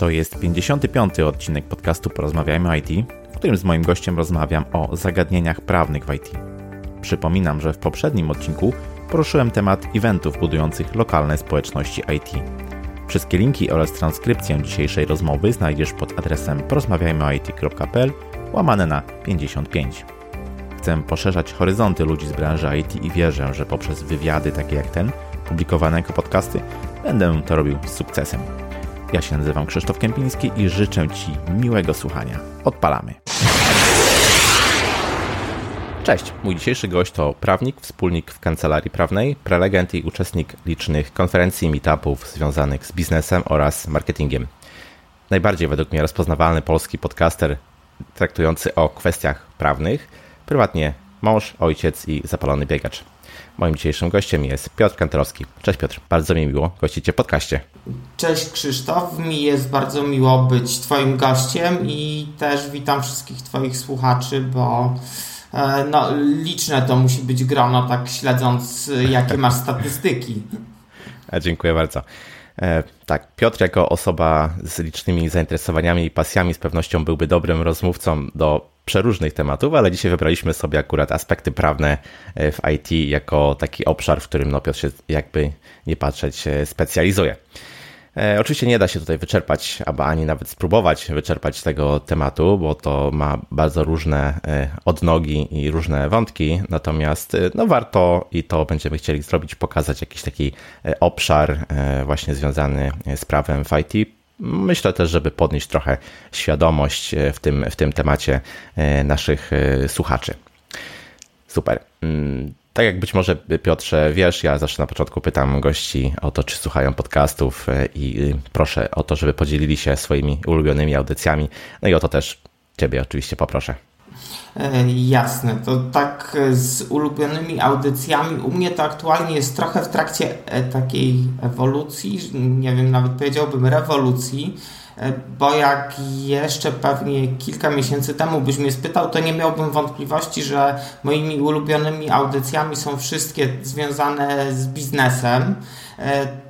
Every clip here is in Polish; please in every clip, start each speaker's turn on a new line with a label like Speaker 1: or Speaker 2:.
Speaker 1: To jest 55. odcinek podcastu Porozmawiajmy o IT, w którym z moim gościem rozmawiam o zagadnieniach prawnych w IT. Przypominam, że w poprzednim odcinku poruszyłem temat eventów budujących lokalne społeczności IT. Wszystkie linki oraz transkrypcję dzisiejszej rozmowy znajdziesz pod adresem porozmawiajmyoit.pl łamane na 55. Chcę poszerzać horyzonty ludzi z branży IT i wierzę, że poprzez wywiady takie jak ten, publikowane jako podcasty, będę to robił z sukcesem. Ja się nazywam Krzysztof Kępiński i życzę Ci miłego słuchania. Odpalamy. Cześć, mój dzisiejszy gość to prawnik, wspólnik w kancelarii prawnej, prelegent i uczestnik licznych konferencji i meetupów związanych z biznesem oraz marketingiem. Najbardziej według mnie rozpoznawalny polski podcaster traktujący o kwestiach prawnych, prywatnie mąż, ojciec i zapalony biegacz. Moim dzisiejszym gościem jest Piotr Kantorowski. Cześć Piotr, bardzo mi miło gościć Cię w podcaście.
Speaker 2: Cześć Krzysztof, mi jest bardzo miło być Twoim gościem i też witam wszystkich Twoich słuchaczy, bo e, no, liczne to musi być grono, tak śledząc jakie masz statystyki.
Speaker 1: Dziękuję bardzo. E, tak, Piotr jako osoba z licznymi zainteresowaniami i pasjami z pewnością byłby dobrym rozmówcą do przeróżnych tematów, ale dzisiaj wybraliśmy sobie akurat aspekty prawne e, w IT jako taki obszar, w którym no Piotr się jakby nie patrzeć specjalizuje. E, oczywiście nie da się tutaj wyczerpać, albo ani nawet spróbować wyczerpać tego tematu, bo to ma bardzo różne e, odnogi i różne wątki, natomiast no warto i to będziemy chcieli zrobić, pokazać jakiś taki obszar właśnie związany z prawem w IT, Myślę też, żeby podnieść trochę świadomość e, w tym, w tym temacie e, naszych e, słuchaczy. Super. Tak jak być może Piotrze wiesz, ja zawsze na początku pytam gości o to, czy słuchają podcastów i proszę o to, żeby podzielili się swoimi ulubionymi audycjami. No i o to też Ciebie oczywiście poproszę.
Speaker 2: E, jasne, to tak z ulubionymi audycjami. U mnie to aktualnie jest trochę w trakcie e, takiej ewolucji, nie wiem, nawet powiedziałbym rewolucji, e, bo jak jeszcze pewnie kilka miesięcy temu byś mnie spytał, to nie miałbym wątpliwości, że moimi ulubionymi audycjami są wszystkie związane z biznesem.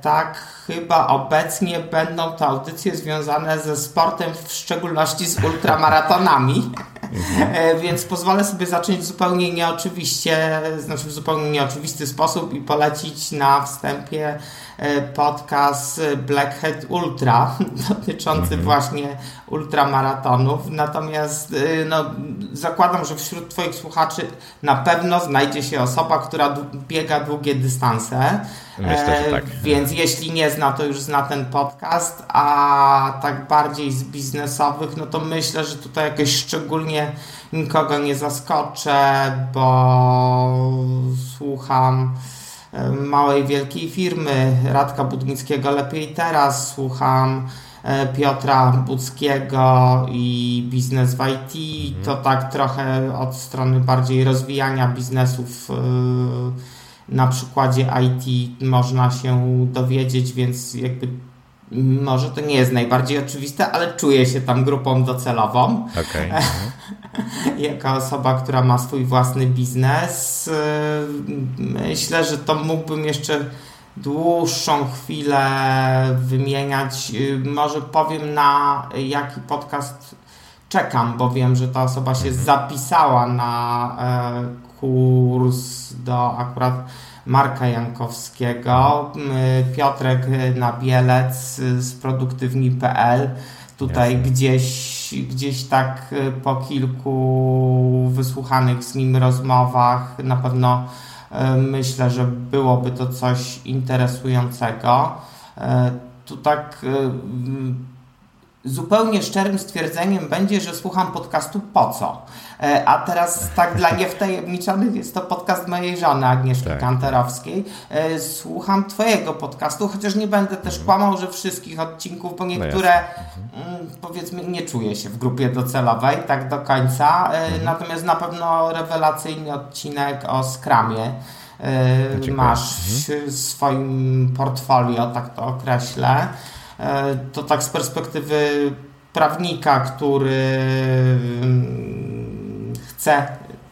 Speaker 2: Tak, chyba obecnie będą to audycje związane ze sportem, w szczególności z ultramaratonami. Mhm. Więc pozwolę sobie zacząć zupełnie nieoczywiście, znaczy w zupełnie nieoczywisty sposób i polecić na wstępie e, podcast Blackhead Ultra dotyczący mhm. właśnie ultramaratonów. Natomiast e, no, zakładam, że wśród Twoich słuchaczy na pewno znajdzie się osoba, która biega długie dystanse.
Speaker 1: Myślę, że tak.
Speaker 2: Więc jeśli nie zna, to już zna ten podcast, a tak bardziej z biznesowych, no to myślę, że tutaj jakoś szczególnie nikogo nie zaskoczę, bo słucham e, małej, wielkiej firmy Radka Budnickiego lepiej teraz, słucham e, Piotra Budzkiego i biznes w IT, to tak trochę od strony bardziej rozwijania biznesów yy, na przykładzie IT można się dowiedzieć, więc jakby może to nie jest najbardziej oczywiste, ale czuję się tam grupą docelową.
Speaker 1: Okay.
Speaker 2: jako osoba, która ma swój własny biznes. Myślę, że to mógłbym jeszcze dłuższą chwilę wymieniać. Może powiem na jaki podcast czekam, bo wiem, że ta osoba się mhm. zapisała na e, kurs do akurat Marka Jankowskiego, Piotrek Nabielec z produktywni.pl. Tutaj gdzieś, gdzieś tak po kilku wysłuchanych z nim rozmowach na pewno e, myślę, że byłoby to coś interesującego. Tu tak zupełnie szczerym stwierdzeniem będzie, że słucham podcastu po co. E, a teraz tak dla niewtajemniczonych jest to podcast mojej żony Agnieszki tak. Kanterowskiej. E, słucham twojego podcastu, chociaż nie będę też mhm. kłamał, że wszystkich odcinków, bo no niektóre no powiedzmy nie czuję się w grupie docelowej tak do końca. E, mhm. Natomiast na pewno rewelacyjny odcinek o skramie. Masz mhm. w swoim portfolio, tak to określę. E, to tak z perspektywy prawnika, który mm, chce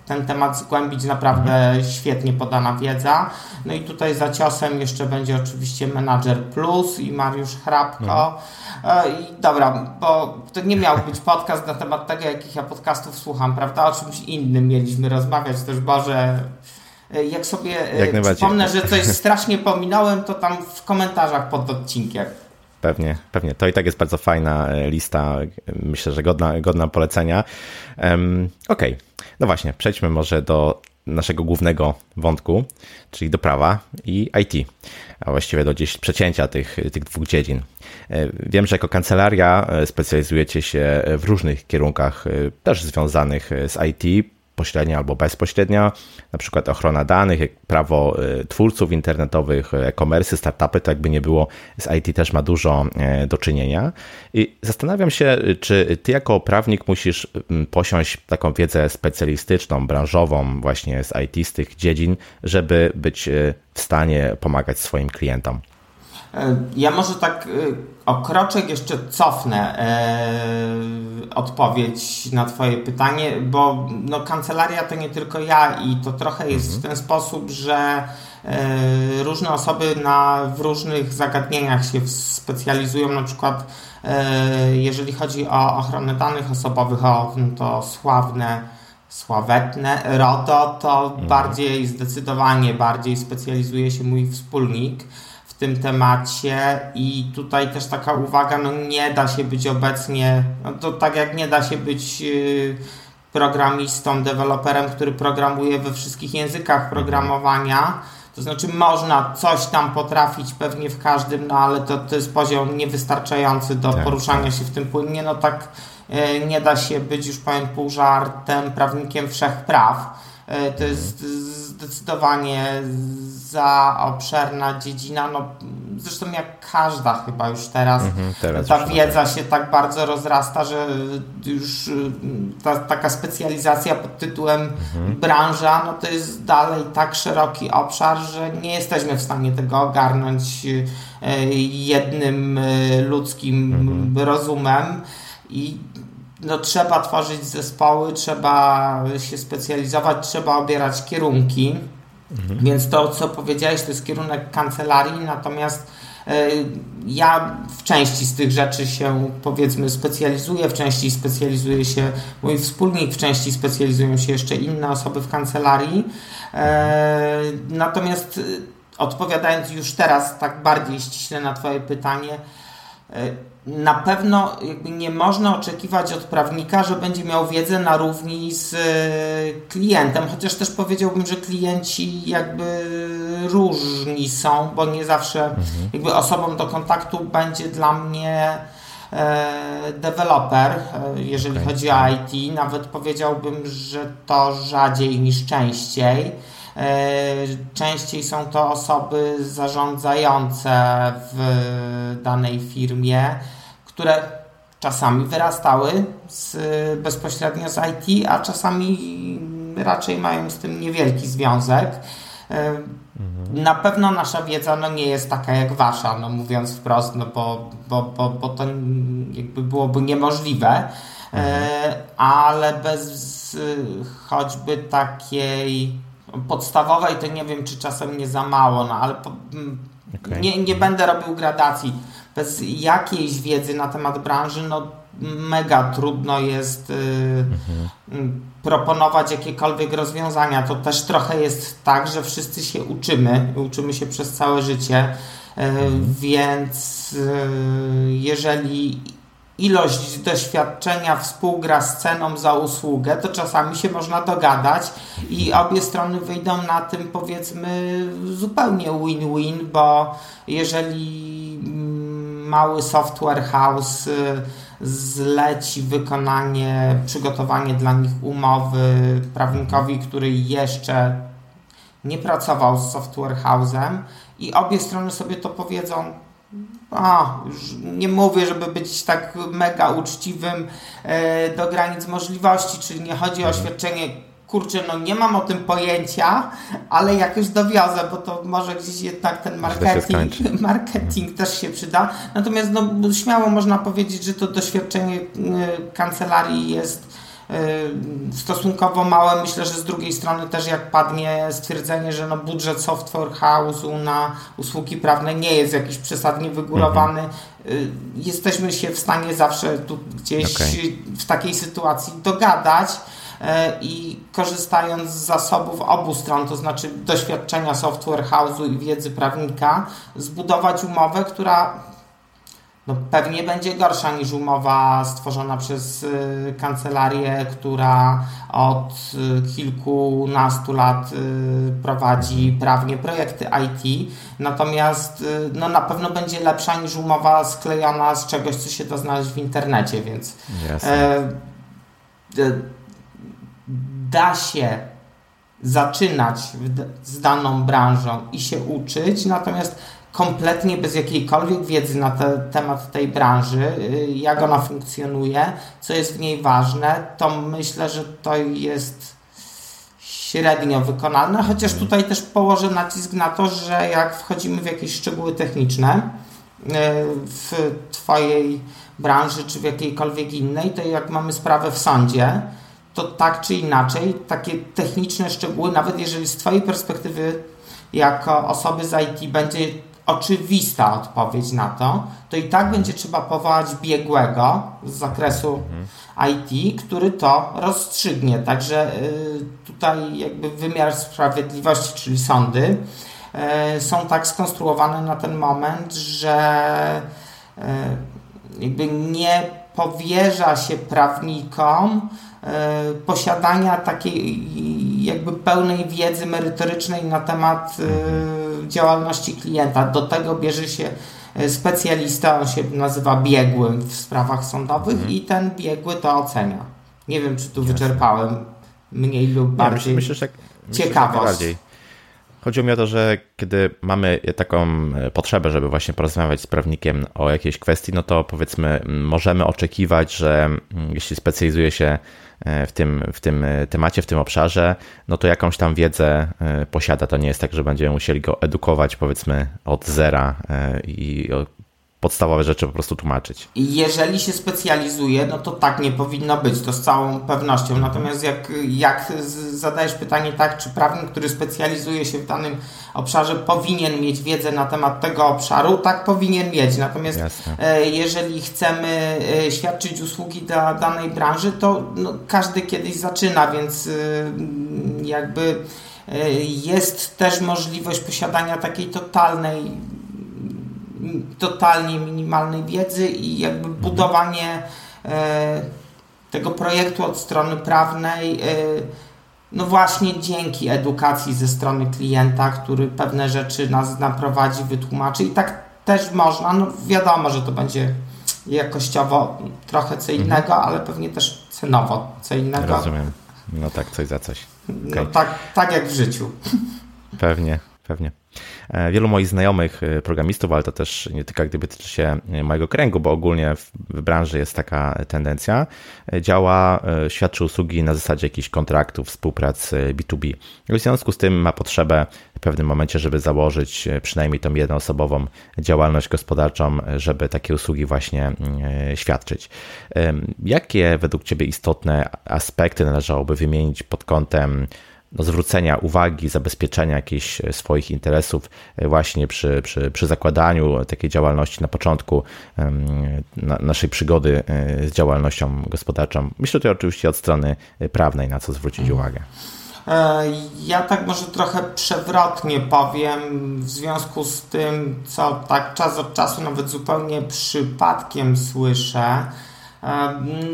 Speaker 2: ten temat zgłębić, naprawdę świetnie podana wiedza. No i tutaj za ciosem jeszcze będzie oczywiście Manager Plus i Mariusz Hrabko. Mhm. I dobra, bo to nie miał być podcast na temat tego, jakich ja podcastów słucham, prawda? O czymś innym mieliśmy rozmawiać też, Boże. Jak sobie Jak przypomnę, że coś strasznie pominąłem, to tam w komentarzach pod odcinkiem.
Speaker 1: Pewnie, pewnie. To i tak jest bardzo fajna e, lista. Myślę, że godna, godna polecenia. Um, Okej, okay. no właśnie, przejdźmy może do naszego głównego wątku, czyli do prawa i IT, a właściwie do gdzieś przecięcia tych, tych dwóch dziedzin. E, wiem, że jako kancelaria e, specjalizujecie się w różnych kierunkach, też związanych z IT pośrednia albo bezpośrednia, na przykład ochrona danych, prawo y, twórców internetowych, e-commerce, startupy, to jakby nie było, z IT też ma dużo e, do czynienia. I zastanawiam się, czy ty jako prawnik musisz mm, posiąść taką wiedzę specjalistyczną, branżową właśnie z IT, z tych dziedzin, żeby być w stanie pomagać swoim klientom.
Speaker 2: E, ja może tak o kroczek jeszcze cofnę e, odpowiedź na Twoje pytanie, bo no, kancelaria to nie tylko ja i to trochę jest mhm. w ten sposób, że e, różne osoby na, w różnych zagadnieniach się specjalizują, na przykład e, jeżeli chodzi o ochronę danych osobowych, o no, to sławne sławetne RODO, to mhm. bardziej, zdecydowanie bardziej specjalizuje się mój wspólnik tym temacie i tutaj też taka uwaga, no nie da się być obecnie, no to tak jak nie da się być y, programistą, deweloperem, który programuje we wszystkich językach programowania, to znaczy można coś tam potrafić pewnie w każdym, no ale to, to jest poziom niewystarczający do tak, poruszania tak. się w tym płynnie, no tak y, nie da się być, już powiem pół żartem, prawnikiem wszechpraw. Y, to jest zdecydowanie za obszerna dziedzina, no zresztą jak każda chyba już teraz, mhm, teraz ta już wiedza tak. się tak bardzo rozrasta, że już y, ta, taka specjalizacja pod tytułem mhm. branża, no to jest dalej tak szeroki obszar, że nie jesteśmy w stanie tego ogarnąć y, jednym y, ludzkim mhm. rozumem i no, trzeba tworzyć zespoły, trzeba się specjalizować, trzeba obierać kierunki. Mhm. Więc to, co powiedziałeś, to jest kierunek kancelarii, natomiast e, ja w części z tych rzeczy się powiedzmy specjalizuję, w części specjalizuje się mój wspólnik, w części specjalizują się jeszcze inne osoby w kancelarii. E, natomiast e, odpowiadając już teraz tak bardziej ściśle na Twoje pytanie, na pewno nie można oczekiwać od prawnika, że będzie miał wiedzę na równi z e, klientem, chociaż też powiedziałbym, że klienci jakby różni są, bo nie zawsze mhm. jakby osobą do kontaktu będzie dla mnie e, deweloper, e, jeżeli okay. chodzi o IT. Nawet powiedziałbym, że to rzadziej niż częściej. Częściej są to osoby zarządzające w danej firmie, które czasami wyrastały z, bezpośrednio z IT, a czasami raczej mają z tym niewielki związek. Mhm. Na pewno nasza wiedza no, nie jest taka jak wasza, no, mówiąc wprost, no, bo, bo, bo, bo to jakby byłoby niemożliwe, mhm. ale bez choćby takiej podstawowej to nie wiem, czy czasem nie za mało, no ale po, okay. nie, nie będę robił gradacji bez jakiejś wiedzy na temat branży, no mega trudno jest y, mhm. proponować jakiekolwiek rozwiązania. To też trochę jest tak, że wszyscy się uczymy, uczymy się przez całe życie, y, mhm. więc y, jeżeli ilość doświadczenia współgra z ceną za usługę, to czasami się można dogadać i obie strony wyjdą na tym powiedzmy zupełnie win-win, bo jeżeli mały software house y, zleci wykonanie, przygotowanie dla nich umowy prawnikowi, który jeszcze nie pracował z software house'em i obie strony sobie to powiedzą a, już nie mówię, żeby być tak mega uczciwym e, do granic możliwości, czyli nie chodzi o mhm. oświadczenie kurczę, no nie mam o tym pojęcia, ale jakoś dowiozę, bo to może gdzieś jednak ten marketing, marketing też się przyda. Natomiast no, śmiało można powiedzieć, że to doświadczenie y, kancelarii jest stosunkowo małe. Myślę, że z drugiej strony też jak padnie stwierdzenie, że no budżet software house'u na usługi prawne nie jest jakiś przesadnie wygórowany, mhm. jesteśmy się w stanie zawsze tu gdzieś okay. w takiej sytuacji dogadać. E, i korzystając z zasobów obu stron, to znaczy doświadczenia software house'u i wiedzy prawnika, zbudować umowę, która no, pewnie będzie gorsza niż umowa stworzona przez y, kancelarię, która od y, kilkunastu lat y, prowadzi prawnie projekty IT. Natomiast no, na pewno będzie lepsza niż umowa sklejona z czegoś, co się da znaleźć w internecie, więc. Da się zaczynać z daną branżą i się uczyć, natomiast kompletnie bez jakiejkolwiek wiedzy na te, temat tej branży, y, jak ona funkcjonuje, co jest w niej ważne, to myślę, że to jest średnio wykonalne, chociaż mhm. tutaj też położę nacisk na to, że jak wchodzimy w jakieś szczegóły techniczne y, w Twojej branży czy w jakiejkolwiek innej, to jak mamy sprawę w sądzie, to tak czy inaczej takie techniczne szczegóły, nawet jeżeli z Twojej perspektywy jako osoby z IT będzie oczywista odpowiedź na to, to i tak będzie trzeba powołać biegłego z zakresu mhm. IT, który to rozstrzygnie. Także y, tutaj jakby wymiar sprawiedliwości, czyli sądy, y, są tak skonstruowane na ten moment, że y, jakby nie powierza się prawnikom posiadania takiej jakby pełnej wiedzy merytorycznej na temat e, działalności klienta. Do tego bierze się e, specjalista, on się nazywa biegłym w sprawach sądowych mhm. i ten biegły to ocenia. Nie wiem, czy tu Jasne. wyczerpałem mniej lub bardziej.
Speaker 1: myślę, że, ciekawość. Myślę, Chodzi mi o to, że kiedy mamy taką potrzebę, żeby właśnie porozmawiać z prawnikiem o jakiejś kwestii, no to powiedzmy, możemy oczekiwać, że jeśli specjalizuje się E, w tym, w tym e, temacie, w tym obszarze, no to jakąś tam wiedzę e, posiada. To nie jest tak, że będziemy musieli go edukować powiedzmy od zera i podstawowe rzeczy po prostu tłumaczyć.
Speaker 2: Jeżeli się specjalizuje, no to tak nie powinno być, to z całą pewnością. Natomiast jak, jak zadajesz pytanie tak, czy prawnik, który specjalizuje się w danym obszarze, powinien mieć wiedzę na temat tego obszaru, tak powinien mieć. Natomiast Jasne. E, jeżeli chcemy e, świadczyć usługi dla danej branży, to no, każdy kiedyś zaczyna, więc e, jakby jest też możliwość posiadania takiej totalnej totalnie minimalnej wiedzy i jakby mhm. budowanie e, tego projektu od strony prawnej, e, no właśnie dzięki edukacji ze strony klienta, który pewne rzeczy nas naprowadzi, wytłumaczy i tak też można, no wiadomo, że to będzie jakościowo trochę co mhm. innego, mhm. ale pewnie też cenowo co innego.
Speaker 1: Rozumiem. No tak, coś za coś.
Speaker 2: Okay. No tak, tak jak w życiu.
Speaker 1: Pewnie, pewnie. E, wielu moich znajomych e, programistów, ale to też nie tylko gdyby tyczy się e, mojego kręgu, bo ogólnie w branży jest taka tendencja, działa, świadczy usługi na zasadzie jakichś kontraktów, współpracy B2B. W związku z tym ma potrzebę w pewnym momencie, żeby założyć przynajmniej tą jednoosobową działalność gospodarczą, żeby takie usługi właśnie świadczyć. Jakie według Ciebie istotne aspekty należałoby wymienić pod kątem do zwrócenia uwagi, zabezpieczenia jakichś e, swoich interesów e, właśnie przy, przy, przy zakładaniu takiej działalności na początku na, naszej przygody e, z działalnością gospodarczą. Myślę tutaj oczywiście od strony prawnej, na co zwrócić mhm. uwagę.
Speaker 2: Ja tak może trochę przewrotnie powiem, w związku z tym, co tak czas od czasu nawet zupełnie przypadkiem słyszę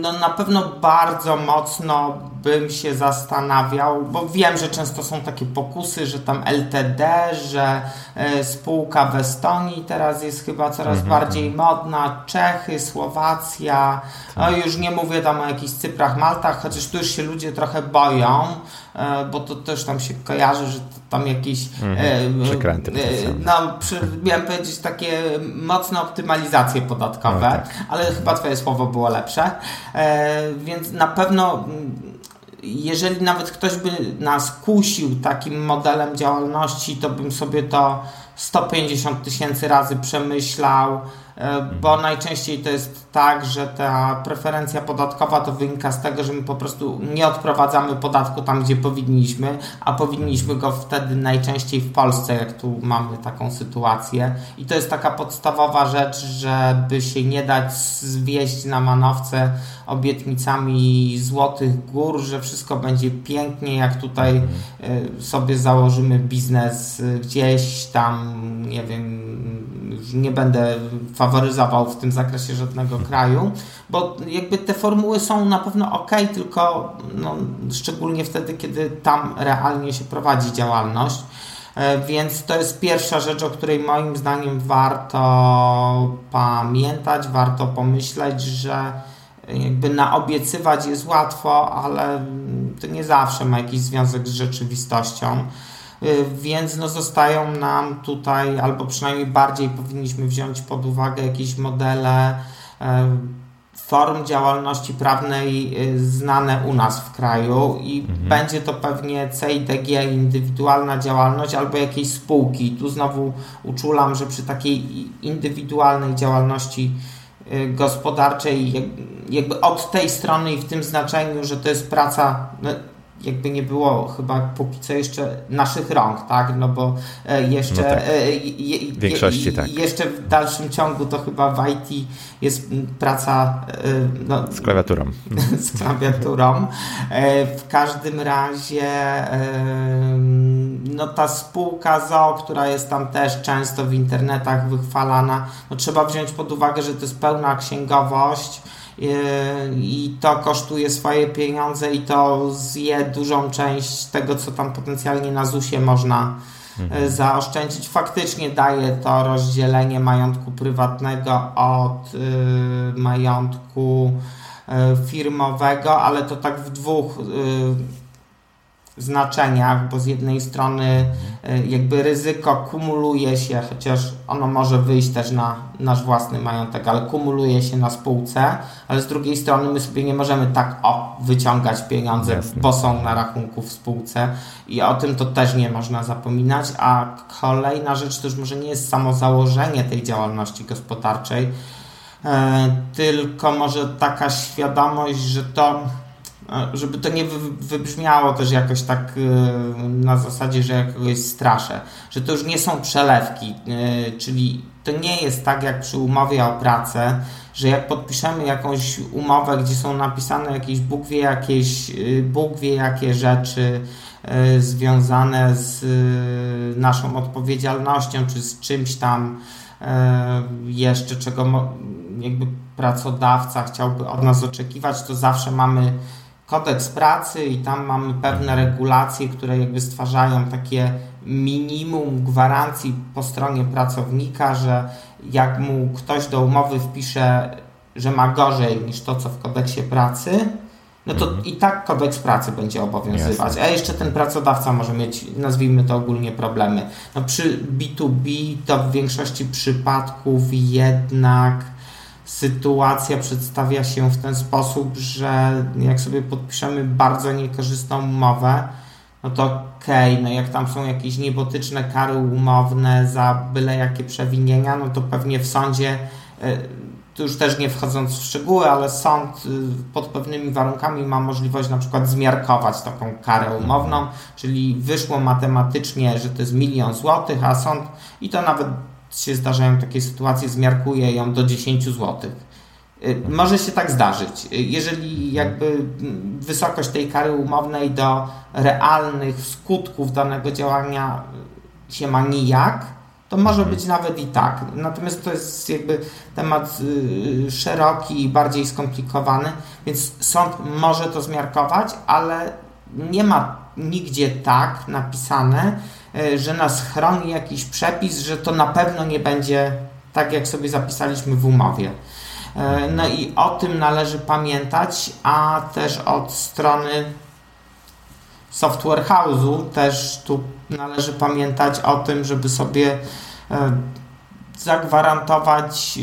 Speaker 2: no na pewno bardzo mocno bym się zastanawiał, bo wiem, że często są takie pokusy, że tam LTD, że e, spółka w Estonii teraz jest chyba coraz mhm. bardziej modna, Czechy, Słowacja, no już nie mówię tam o jakichś Cyprach, Maltach, chociaż tu już się ludzie trochę boją, bo to też tam się kojarzy, że tam jakieś
Speaker 1: mhm. przekręty.
Speaker 2: No, przy, miałem powiedzieć takie mocne optymalizacje podatkowe, no, tak. ale chyba twoje słowo było lepsze, więc na pewno jeżeli nawet ktoś by nas kusił takim modelem działalności, to bym sobie to 150 tysięcy razy przemyślał, bo najczęściej to jest tak, że ta preferencja podatkowa to wynika z tego, że my po prostu nie odprowadzamy podatku tam, gdzie powinniśmy, a powinniśmy go wtedy najczęściej w Polsce, jak tu mamy taką sytuację. I to jest taka podstawowa rzecz, żeby się nie dać zwieść na manowce obietnicami złotych gór, że wszystko będzie pięknie, jak tutaj e, sobie założymy biznes gdzieś tam, nie wiem, już nie będę faworyzował w tym zakresie żadnego kraju, bo jakby te formuły są na pewno ok, tylko no, szczególnie wtedy, kiedy tam realnie się prowadzi działalność. E, więc to jest pierwsza rzecz, o której moim zdaniem warto pamiętać, warto pomyśleć, że jakby naobiecywać jest łatwo, ale to nie zawsze ma jakiś związek z rzeczywistością. Y, więc no zostają nam tutaj, albo przynajmniej bardziej powinniśmy wziąć pod uwagę jakieś modele y, form działalności prawnej y, znane u nas w kraju i mhm. będzie to pewnie CIDG, indywidualna działalność albo jakieś spółki. Tu znowu uczulam, że przy takiej indywidualnej działalności gospodarczej, jakby od tej strony i w tym znaczeniu, że to jest praca no, jakby nie było chyba póki co jeszcze naszych rąk, tak? No bo e, jeszcze, no tak. E,
Speaker 1: je, w większości tak.
Speaker 2: jeszcze w dalszym ciągu to chyba w IT jest praca e,
Speaker 1: no, z klawiaturą.
Speaker 2: z klawiaturą. W każdym razie no ta spółka ZO, która jest tam też często w internetach wychwalana, no trzeba wziąć pod uwagę, że to jest pełna księgowość, i to kosztuje swoje pieniądze i to zje dużą część tego, co tam potencjalnie na ZUS-ie można mhm. E, zaoszczędzić. Faktycznie daje to rozdzielenie majątku prywatnego od y, majątku firmowego, ale to tak w dwóch znaczeniach, bo z jednej strony e, jakby ryzyko kumuluje się, chociaż ono może wyjść też na nasz własny majątek, ale kumuluje się na spółce, ale z drugiej strony my sobie nie możemy tak o wyciągać pieniądze, Jasne. bo są na rachunku w spółce i o tym to też nie można zapominać, a kolejna rzecz to już może nie jest samo założenie tej działalności gospodarczej, e, tylko może taka świadomość, że to żeby to nie wybrzmiało też jakoś tak y, na zasadzie, że ja kogoś straszę, że to już nie są przelewki, y, czyli to nie jest tak jak przy umowie o pracę, że jak podpiszemy jakąś umowę, gdzie są napisane jakieś Bóg wie, jakieś, y, Bóg wie jakie rzeczy związane z naszą odpowiedzialnością, czy z czymś tam jeszcze, czego jakby pracodawca chciałby od nas oczekiwać, to zawsze mamy kodeks pracy i tam mamy pewne regulacje, które jakby stwarzają takie minimum gwarancji po stronie pracownika, że jak mu ktoś do umowy wpisze, że ma gorzej niż to, co w kodeksie pracy, no to mhm. i tak kodeks pracy będzie obowiązywać. Jasne. A jeszcze ten pracodawca może mieć, nazwijmy to ogólnie, problemy. No przy B2B to w większości przypadków jednak sytuacja przedstawia się w ten sposób, że jak sobie podpiszemy bardzo niekorzystną umowę, no to okej, okay, no jak tam są jakieś niebotyczne kary umowne za byle jakie przewinienia, no to pewnie w sądzie, e, tu już też nie wchodząc w szczegóły, ale sąd e, pod pewnymi warunkami ma możliwość na przykład zmiarkować taką karę umowną, czyli wyszło matematycznie, że to jest milion złotych, a sąd i to nawet się zdarzają takie sytuacje, zmiarkuje ją do 10 zł. Y, może się tak zdarzyć. Y, jeżeli jakby wysokość tej kary umownej do realnych skutków danego działania się ma nijak, to może mhm. być nawet i tak. Natomiast to jest jakby temat y, szeroki i bardziej skomplikowany, więc sąd może to zmiarkować, ale nie ma nigdzie tak napisane, że nas chroni jakiś przepis, że to na pewno nie będzie tak, jak sobie zapisaliśmy w umowie. E, no i o tym należy pamiętać, a też od strony software house'u też tu należy pamiętać o tym, żeby sobie e, zagwarantować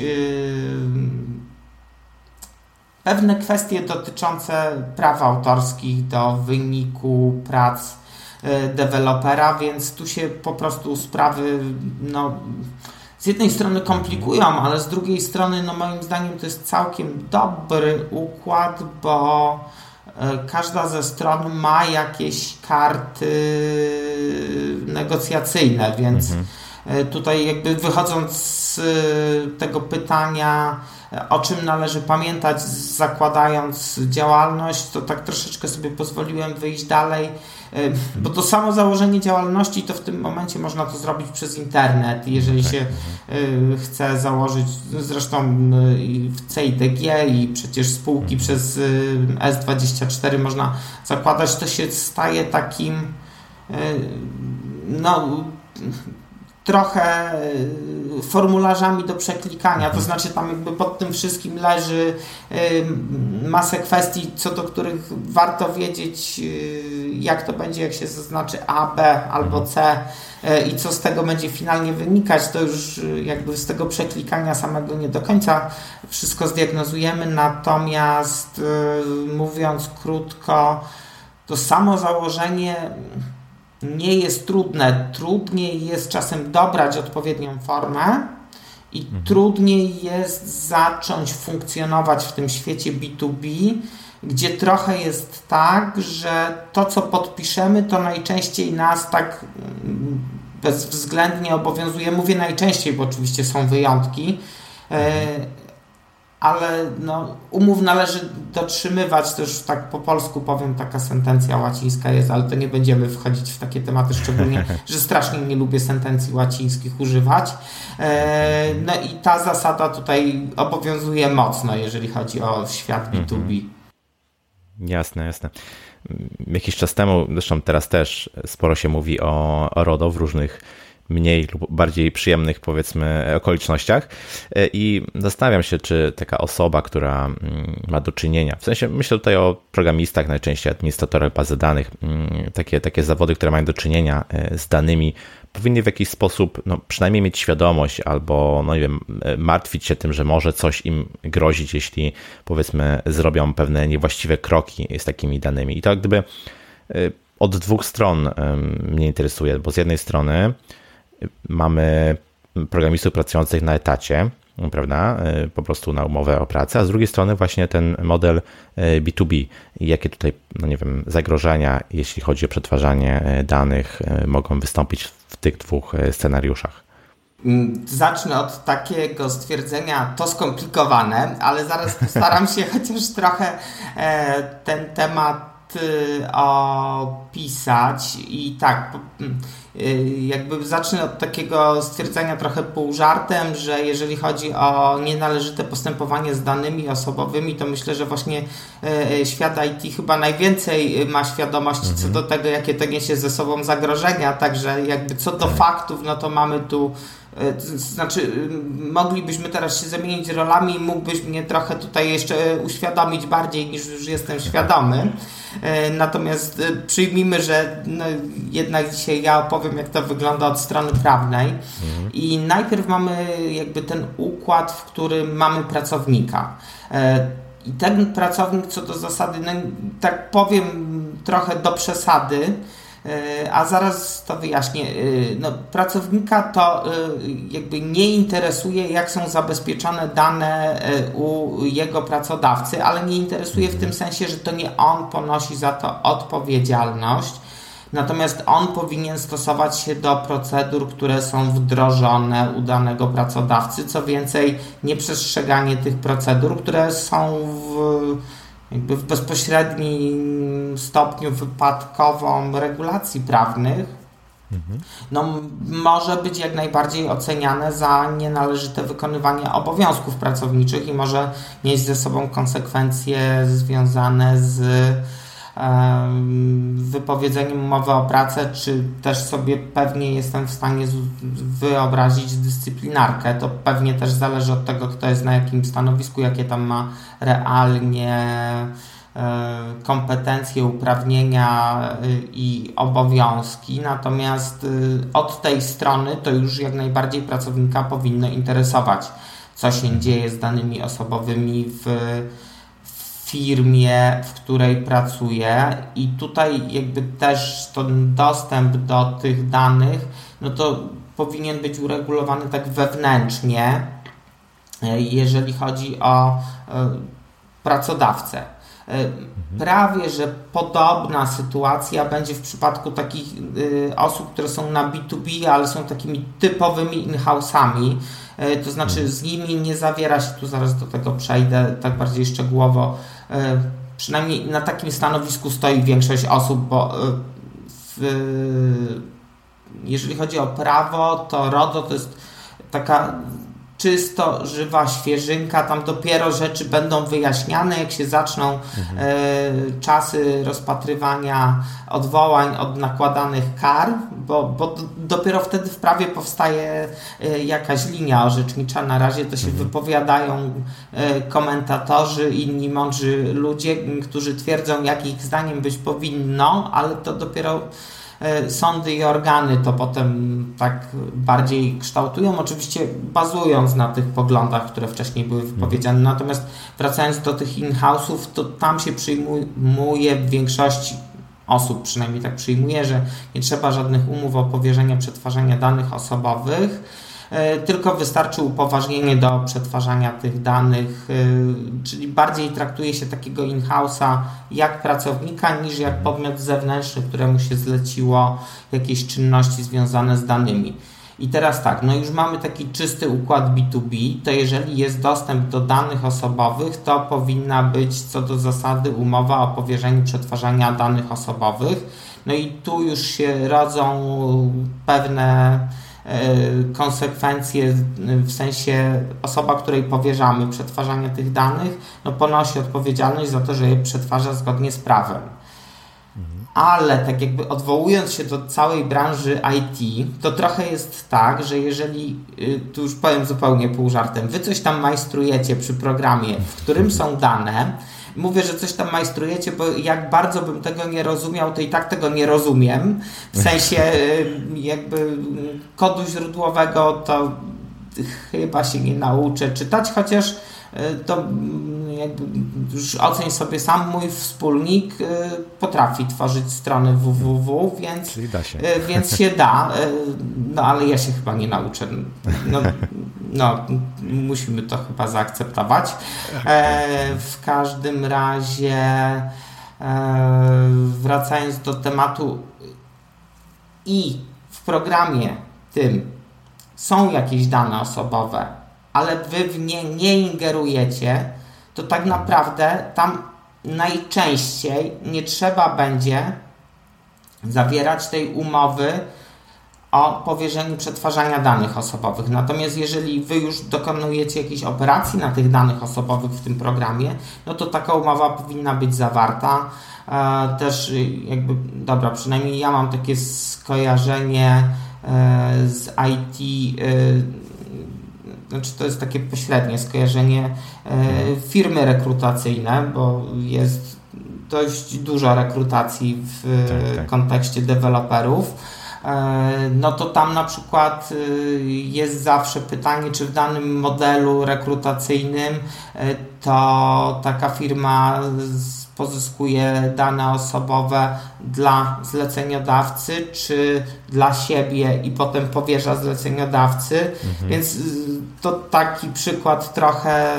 Speaker 2: pewne kwestie dotyczące praw autorskich do wyniku prac E, dewelopera, więc tu się po prostu sprawy no, z jednej strony komplikują, ale z drugiej strony, no moim zdaniem, to jest całkiem dobry układ, bo e, każda ze stron ma jakieś karty negocjacyjne, więc mhm. E, tutaj jakby wychodząc z tego pytania, o czym należy pamiętać, zakładając działalność, to tak troszeczkę sobie pozwoliłem wyjść dalej bo to samo założenie działalności to w tym momencie można to zrobić przez internet, jeżeli tak. się y, chce założyć, zresztą y, w CIDG i przecież spółki przez y, S24 można zakładać, to się staje takim no trochę y, formularzami do przeklikania, to mhm. znaczy tam jakby pod tym wszystkim leży y, masę kwestii, co do których warto wiedzieć, y, jak to będzie, jak się zaznaczy A, B albo mhm. C i co z tego będzie finalnie wynikać, to już jakby z tego przeklikania samego nie do końca wszystko zdiagnozujemy, natomiast mówiąc krótko, to samo założenie nie jest trudne. Trudniej jest czasem dobrać odpowiednią formę i mhm. trudniej jest zacząć funkcjonować w tym świecie B2B, gdzie trochę jest tak, że to, co podpiszemy, to najczęściej nas tak mm, bezwzględnie obowiązuje. Mówię najczęściej, bo oczywiście są wyjątki. Ale no, umów należy dotrzymywać, już tak po polsku powiem, taka sentencja łacińska jest, ale to nie będziemy wchodzić w takie tematy, szczególnie, że strasznie nie lubię sentencji łacińskich używać. E, no i ta zasada tutaj obowiązuje mocno, jeżeli chodzi o świat B2B. Mhm.
Speaker 1: Jasne, jasne. Jakiś czas temu, zresztą teraz też sporo się mówi o, o RODO w różnych mniej lub bardziej przyjemnych, powiedzmy, okolicznościach. E, I zastanawiam się, czy taka osoba, która mm, ma do czynienia, w sensie myślę tutaj o programistach, najczęściej administratorach bazy danych, mm, takie, takie zawody, które mają do czynienia e, z danymi, powinny w jakiś sposób no, przynajmniej mieć świadomość albo, no nie wiem, e, martwić się tym, że może coś im grozić, jeśli powiedzmy zrobią pewne niewłaściwe kroki z takimi danymi. I to jak gdyby od dwóch stron mnie interesuje, bo z jednej strony mamy programistów pracujących na etacie, prawda, e, po prostu na umowę o pracę, a z drugiej strony właśnie ten model B2B. E, jakie tutaj, no nie wiem, zagrożenia, jeśli chodzi o przetwarzanie e, danych, mogą wystąpić w tych dwóch scenariuszach?
Speaker 2: Mm, zacznę od takiego stwierdzenia, to skomplikowane, ale zaraz postaram się chociaż trochę ten temat Y, opisać i tak, y, jakby zacznę od takiego stwierdzenia trochę pół żartem, że jeżeli chodzi o nienależyte postępowanie z danymi osobowymi, to myślę, że właśnie y, świat IT chyba najwięcej ma świadomości mhm. co do tego, jakie to niesie ze sobą zagrożenia, także jakby co do tak. faktów, no to mamy tu znaczy, moglibyśmy teraz się zamienić rolami i mógłbyś mnie trochę tutaj jeszcze uświadomić bardziej niż już jestem świadomy. E, natomiast e, przyjmijmy, że no, jednak dzisiaj ja opowiem, jak to wygląda od strony prawnej. Mhm. I najpierw mamy jakby ten układ, w którym mamy pracownika. E, I ten pracownik co do zasady, no, tak powiem trochę do przesady, a zaraz to wyjaśnię. E, no, pracownika to e, jakby nie interesuje, jak są zabezpieczone dane u jego pracodawcy, ale nie interesuje w tym sensie, że to nie on ponosi za to odpowiedzialność. Natomiast on powinien stosować się do procedur, które są wdrożone u danego pracodawcy. Co więcej, nieprzestrzeganie tych procedur, które są w jakby w bezpośrednim stopniu wypadkową regulacji prawnych, mhm. no, może być jak najbardziej oceniane za nienależyte wykonywanie obowiązków pracowniczych i może nieść ze sobą konsekwencje związane z wypowiedzeniem umowy o pracę, czy też sobie pewnie jestem w stanie wyobrazić dyscyplinarkę. To pewnie też zależy od tego, kto jest na jakim stanowisku, jakie tam ma realnie e, kompetencje, uprawnienia e, i obowiązki. Natomiast e, od tej strony to już jak najbardziej pracownika powinno interesować, co się dzieje z danymi osobowymi w firmie, w której pracuję i tutaj jakby też ten dostęp do tych danych, no to powinien być uregulowany tak wewnętrznie, jeżeli chodzi o pracodawcę. Prawie, że podobna sytuacja będzie w przypadku takich osób, które są na B2B, ale są takimi typowymi in-house'ami. To znaczy z nimi nie zawiera się, tu zaraz do tego przejdę tak bardziej szczegółowo, przynajmniej na takim stanowisku stoi większość osób, bo e, w, jeżeli chodzi o prawo, to RODO to jest taka czysto żywa świeżynka, tam dopiero rzeczy będą wyjaśniane, jak się zaczną mhm. e, czasy rozpatrywania odwołań od nakładanych kar, bo, bo dopiero wtedy w prawie powstaje e, jakaś linia orzecznicza. Na razie to się mhm. wypowiadają e, komentatorzy, inni mądrzy ludzie, którzy twierdzą, jak ich zdaniem być powinno, ale to dopiero sądy i organy to potem tak bardziej kształtują, oczywiście bazując na tych poglądach, które wcześniej były wypowiedziane. Mhm. Natomiast wracając do tych in-house'ów, to tam się przyjmuje w większości osób, przynajmniej tak przyjmuje, że nie trzeba żadnych umów o powierzenie przetwarzania danych osobowych E, tylko wystarczy upoważnienie do przetwarzania tych danych, e, czyli bardziej traktuje się takiego in-house'a jak pracownika niż jak podmiot zewnętrzny, któremu się zleciło jakieś czynności związane z danymi. I teraz tak, no już mamy taki czysty układ B2B, to jeżeli jest dostęp do danych osobowych, to powinna być co do zasady umowa o powierzeniu przetwarzania danych osobowych. No i tu już się rodzą pewne E, konsekwencje, w sensie osoba, której powierzamy przetwarzanie tych danych, no ponosi odpowiedzialność za to, że je przetwarza zgodnie z prawem. Ale tak jakby odwołując się do całej branży IT, to trochę jest tak, że jeżeli, y, tu już powiem zupełnie pół żartem, wy coś tam majstrujecie przy programie, w którym są dane, mówię, że coś tam majstrujecie, bo jak bardzo bym tego nie rozumiał, to i tak tego nie rozumiem. W sensie y, jakby kodu źródłowego to chyba się nie nauczę czytać, chociaż y, to mm, jakby już oceń sobie sam mój wspólnik y, potrafi tworzyć strony www, więc,
Speaker 1: się.
Speaker 2: więc się da, no ale ja się chyba nie nauczę. No, no, musimy to chyba zaakceptować. E, w każdym razie, e, wracając do tematu, i w programie tym są jakieś dane osobowe, ale wy w nie nie ingerujecie, to tak naprawdę tam najczęściej nie trzeba będzie zawierać tej umowy o powierzeniu przetwarzania danych osobowych. Natomiast jeżeli Wy już dokonujecie jakiejś operacji na tych danych osobowych w tym programie, no to taka umowa powinna być zawarta. E, też jakby, dobra, przynajmniej ja mam takie skojarzenie e, z IT, e, znaczy to jest takie pośrednie skojarzenie firmy rekrutacyjne, bo jest dość dużo rekrutacji w tak, tak. kontekście deweloperów E, no to tam na przykład y, jest zawsze pytanie, czy w danym modelu rekrutacyjnym e, to taka firma pozyskuje dane osobowe dla zleceniodawcy, czy dla siebie i potem powierza zleceniodawcy. Mhm. Więc y, to taki przykład trochę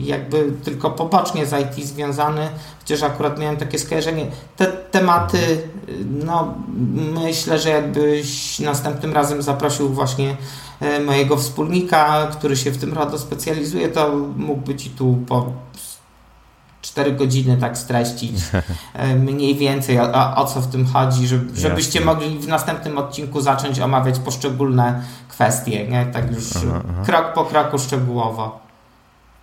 Speaker 2: jakby tylko pobocznie z IT związany, chociaż akurat miałem takie skojarzenie. Te tematy, no myślę, że jakbyś następnym razem zaprosił właśnie e, mojego wspólnika, który się w tym RODO specjalizuje, to mógłby Ci tu po 4 godziny tak streścić e, mniej więcej o, o, co w tym chodzi, żeby, żebyście mogli w następnym odcinku zacząć omawiać poszczególne kwestie, nie? tak już aha, aha. krok po kroku szczegółowo.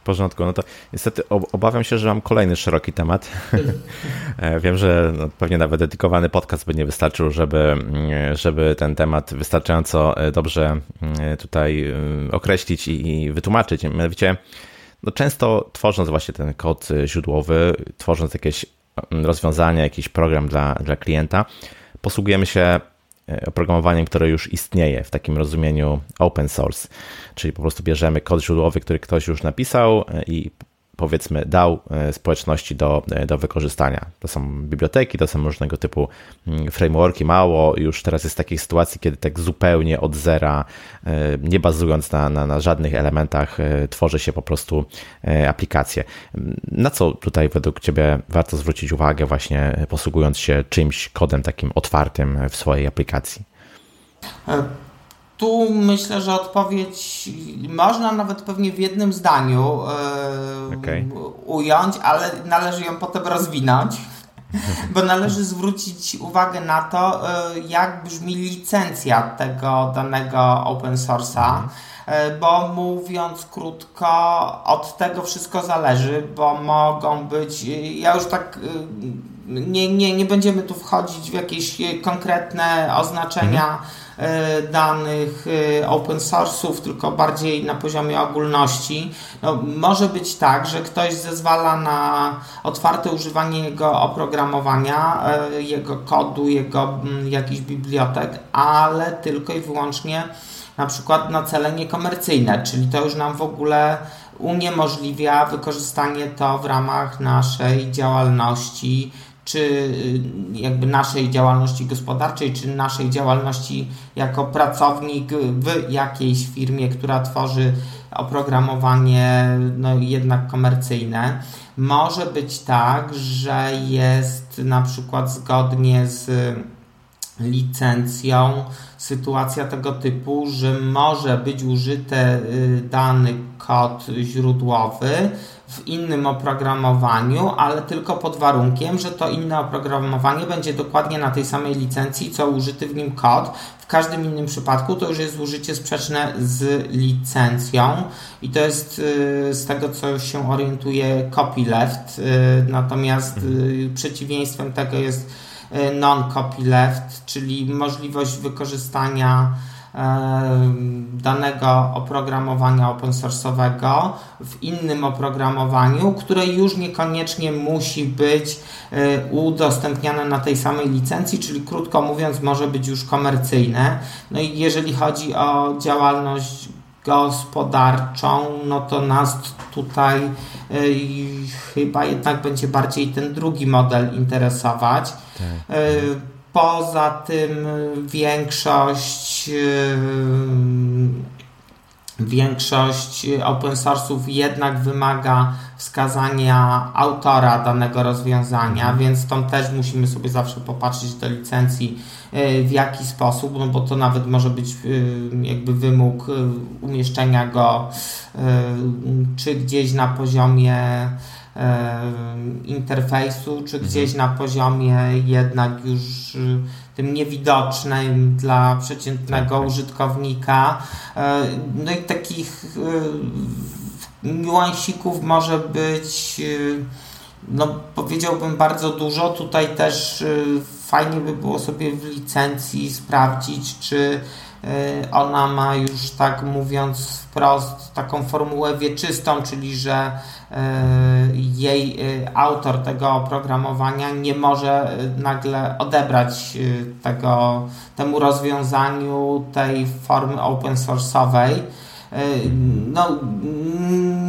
Speaker 1: W porządku. No to niestety obawiam się, że mam kolejny szeroki temat. E, wiem, że no, pewnie nawet dedykowany podcast by nie wystarczył, żeby, mm, żeby ten temat wystarczająco e, dobrze mm, tutaj określić i wytłumaczyć. Mianowicie, no często tworząc właśnie ten kod źródłowy, tworząc jakieś mm, rozwiązania, jakiś program dla, dla klienta, posługujemy się e, oprogramowaniem, które już istnieje w takim rozumieniu open source, czyli po prostu bierzemy kod źródłowy, który ktoś już napisał e, i powiedzmy dał społeczności do, do wykorzystania. To są biblioteki, to są różnego typu mm, frameworki, mało już teraz jest takich sytuacji, kiedy tak zupełnie od zera, nie bazując na, na, na żadnych elementach, tworzy się po prostu aplikacje. Na co tutaj według Ciebie warto zwrócić uwagę właśnie posługując się czymś, kodem takim otwartym w swojej aplikacji?
Speaker 2: Tu myślę, że odpowiedź można nawet pewnie w jednym zdaniu okay. ująć, ale należy ją potem rozwinąć. Bo należy zwrócić uwagę na to, e, jak brzmi licencja tego danego open source'a. Mhm. E, bo mówiąc krótko, od tego wszystko zależy, bo mogą być, ja już tak nie, nie, nie będziemy tu wchodzić w jakieś konkretne oznaczenia. E, danych e, open source'ów, tylko bardziej na poziomie ogólności. No, może być tak, że ktoś zezwala na otwarte używanie jego oprogramowania, e, jego kodu, jego mm, jakichś bibliotek, ale tylko i wyłącznie na przykład na cele niekomercyjne, czyli to już nam w ogóle uniemożliwia wykorzystanie to w ramach naszej działalności czy y, jakby naszej działalności gospodarczej, czy naszej działalności jako pracownik w jakiejś firmie, która tworzy oprogramowanie no, jednak komercyjne. Może być tak, że jest na przykład zgodnie z licencją sytuacja tego typu, że może być użyty y, dany kod źródłowy w innym oprogramowaniu, ale tylko pod warunkiem, że to inne oprogramowanie będzie dokładnie na tej samej licencji, co użyty w nim kod. W każdym innym przypadku to już jest użycie sprzeczne z licencją i to jest y, z tego, co się orientuje copyleft, y, natomiast mhm. przeciwieństwem tego jest non-copyleft, czyli możliwość wykorzystania danego oprogramowania open source'owego w innym oprogramowaniu, które już niekoniecznie musi być e, udostępniane na tej samej licencji, czyli krótko mówiąc może być już komercyjne. No i jeżeli chodzi o działalność gospodarczą, no to nas tutaj y, chyba jednak będzie bardziej ten drugi model interesować. Tak. Y, Poza tym większość y, większość open source'ów jednak wymaga wskazania autora danego rozwiązania, mhm. więc tam też musimy sobie zawsze popatrzeć do licencji y, w jaki sposób, no bo to nawet może być y, jakby wymóg umieszczenia go czy gdzieś na poziomie interfejsu, czy mhm. gdzieś na poziomie jednak już tym niewidocznym dla przeciętnego tak. użytkownika. E, no i takich niuansików może być y, no powiedziałbym bardzo dużo. Tutaj też fajnie by było sobie w licencji sprawdzić, czy ona ma już tak mówiąc wprost taką formułę wieczystą, czyli że jej y, autor tego oprogramowania nie może y, nagle odebrać y, tego, temu rozwiązaniu tej formy open source'owej. No,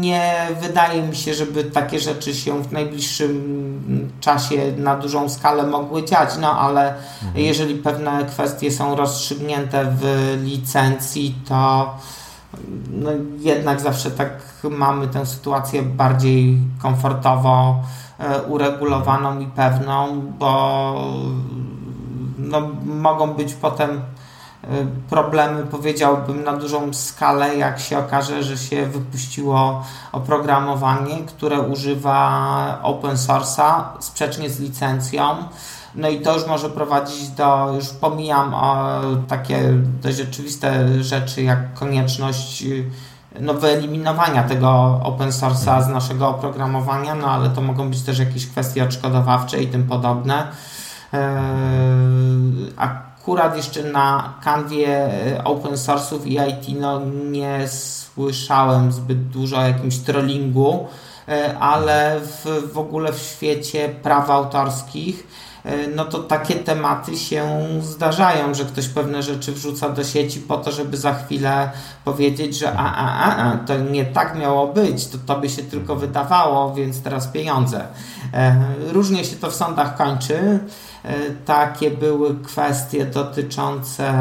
Speaker 2: nie wydaje mi się, żeby takie rzeczy się w najbliższym czasie na dużą skalę mogły dziać, no ale mhm. jeżeli pewne kwestie są rozstrzygnięte w licencji, to no jednak zawsze tak mamy tę sytuację bardziej komfortowo e, uregulowaną i pewną, bo no, mogą być potem e, problemy, powiedziałbym, na dużą skalę, jak się okaże, że się wypuściło oprogramowanie, które używa open source'a sprzecznie z licencją no i to już może prowadzić do, już pomijam o, takie dość oczywiste rzeczy, jak konieczność y, no, wyeliminowania tego open source'a z naszego oprogramowania, no ale to mogą być też jakieś kwestie odszkodowawcze i tym podobne. E, akurat jeszcze na kanwie e, open source'ów i IT no, nie słyszałem zbyt dużo o jakimś trollingu, ale w, w ogóle w świecie praw autorskich E, no to takie tematy się zdarzają, że ktoś pewne rzeczy wrzuca do sieci po to, żeby za chwilę powiedzieć, że a, a, a, a to nie tak miało być, to, to by się tylko wydawało, więc teraz pieniądze. E, różnie się to w sądach kończy. E, takie były kwestie dotyczące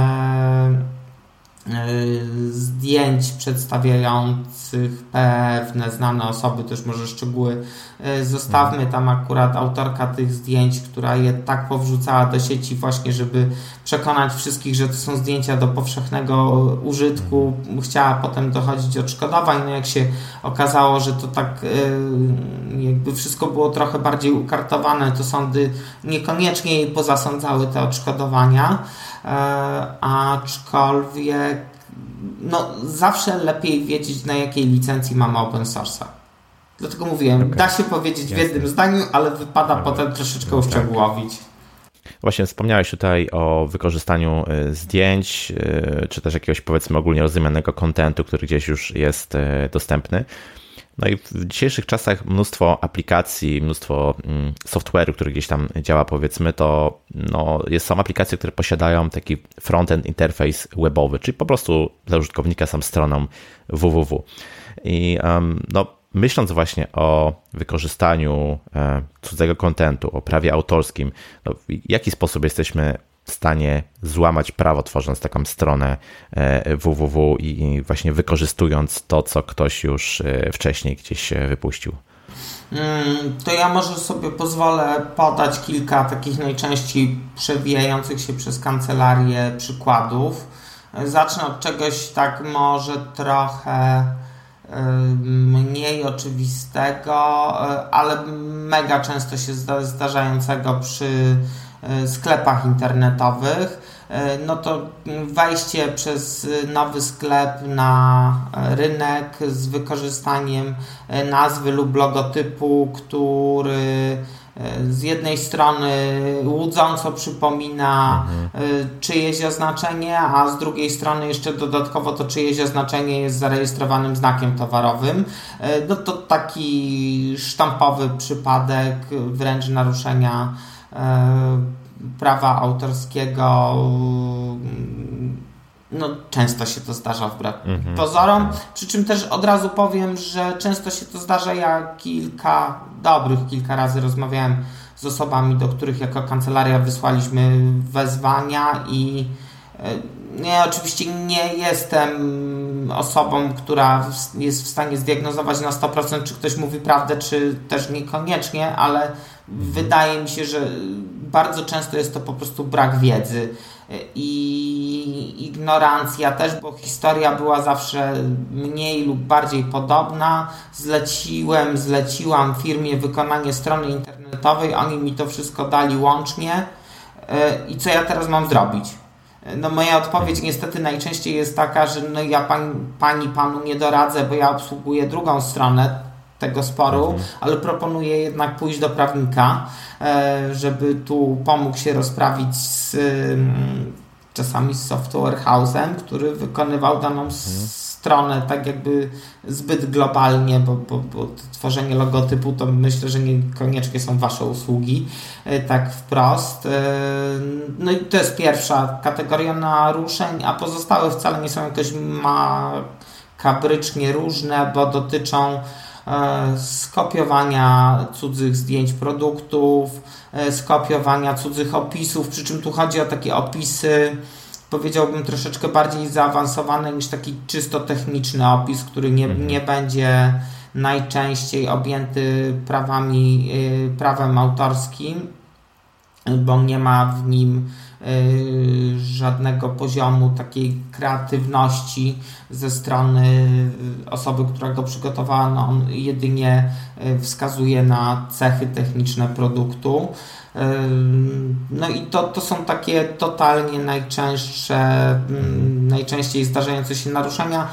Speaker 2: zdjęć przedstawiających pewne znane osoby, też może szczegóły E, zostawmy tam akurat autorka tych zdjęć, która je tak powrzucała do sieci właśnie, żeby przekonać wszystkich, że to są zdjęcia do powszechnego użytku. Chciała potem dochodzić odszkodowań. No jak się okazało, że to tak e, jakby wszystko było trochę bardziej ukartowane, to sądy niekoniecznie jej pozasądzały te odszkodowania. E, aczkolwiek no, zawsze lepiej wiedzieć, na jakiej licencji mamy open source'a. Dlatego mówiłem, okay. da się powiedzieć Jasne. w jednym zdaniu, ale wypada no, potem troszeczkę no, uszczegółowić.
Speaker 1: Właśnie wspomniałeś tutaj o wykorzystaniu y, zdjęć, y, czy też jakiegoś powiedzmy ogólnie rozumianego kontentu, który gdzieś już jest dostępny. No i w dzisiejszych czasach mnóstwo aplikacji, mnóstwo mm, software'u, który gdzieś tam działa, powiedzmy, to no, jest, są aplikacje, które posiadają taki frontend interfejs webowy, czyli po prostu dla użytkownika sam stroną www. I no, myśląc właśnie o wykorzystaniu e, cudzego kontentu, o prawie autorskim, no w jaki sposób jesteśmy w stanie złamać prawo, tworząc taką stronę www e, i właśnie wykorzystując to, co ktoś już e, wcześniej gdzieś wypuścił?
Speaker 2: Mm, to ja może sobie pozwolę podać kilka takich najczęściej przewijających się przez kancelarię przykładów. Zacznę od czegoś tak może trochę mniej oczywistego, e, ale mega często się zdarzającego przy e, sklepach internetowych. E, no to wejście przez nowy sklep na rynek z wykorzystaniem nazwy lub logotypu, który z jednej strony łudząco przypomina mhm. czyjeś oznaczenie, a z drugiej strony jeszcze dodatkowo to czyjeś oznaczenie jest zarejestrowanym znakiem towarowym. E, no to taki sztampowy przypadek wręcz naruszenia e, prawa autorskiego no, często się to zdarza wbrew mm -hmm. pozorom. Przy czym też od razu powiem, że często się to zdarza. Ja kilka, dobrych kilka razy rozmawiałem z osobami, do których jako kancelaria wysłaliśmy wezwania i e, oczywiście nie jestem osobą, która jest w stanie zdiagnozować na 100%, czy ktoś mówi prawdę, czy też niekoniecznie, ale wydaje mi się, że bardzo często jest to po prostu brak wiedzy i ignorancja też, bo historia była zawsze mniej lub bardziej podobna. Zleciłem, zleciłam firmie wykonanie strony internetowej, oni mi to wszystko dali łącznie e, i co ja teraz mam zrobić? No moja odpowiedź niestety najczęściej jest taka, że no ja pani, pani panu nie doradzę, bo ja obsługuję drugą stronę tego sporu, mhm. ale proponuję jednak pójść do prawnika, e, żeby tu pomógł się rozprawić z mm, czasami z software house'em, który wykonywał daną mhm. stronę tak jakby zbyt globalnie, bo, bo, bo tworzenie logotypu to myślę, że niekoniecznie są Wasze usługi, e, tak wprost. E, no i to jest pierwsza kategoria naruszeń, a pozostałe wcale nie są jakoś makabrycznie różne, bo dotyczą skopiowania cudzych zdjęć produktów, e, skopiowania cudzych opisów, przy czym tu chodzi o takie opisy, powiedziałbym troszeczkę bardziej zaawansowane niż taki czysto techniczny opis, który nie, mhm. nie będzie najczęściej objęty prawami, e, prawem autorskim, bo nie ma w nim żadnego poziomu takiej kreatywności ze strony osoby, która go przygotowała. No on jedynie y, wskazuje na cechy techniczne produktu. Y, no i to, to są takie totalnie najczęstsze, mm, najczęściej zdarzające się naruszenia.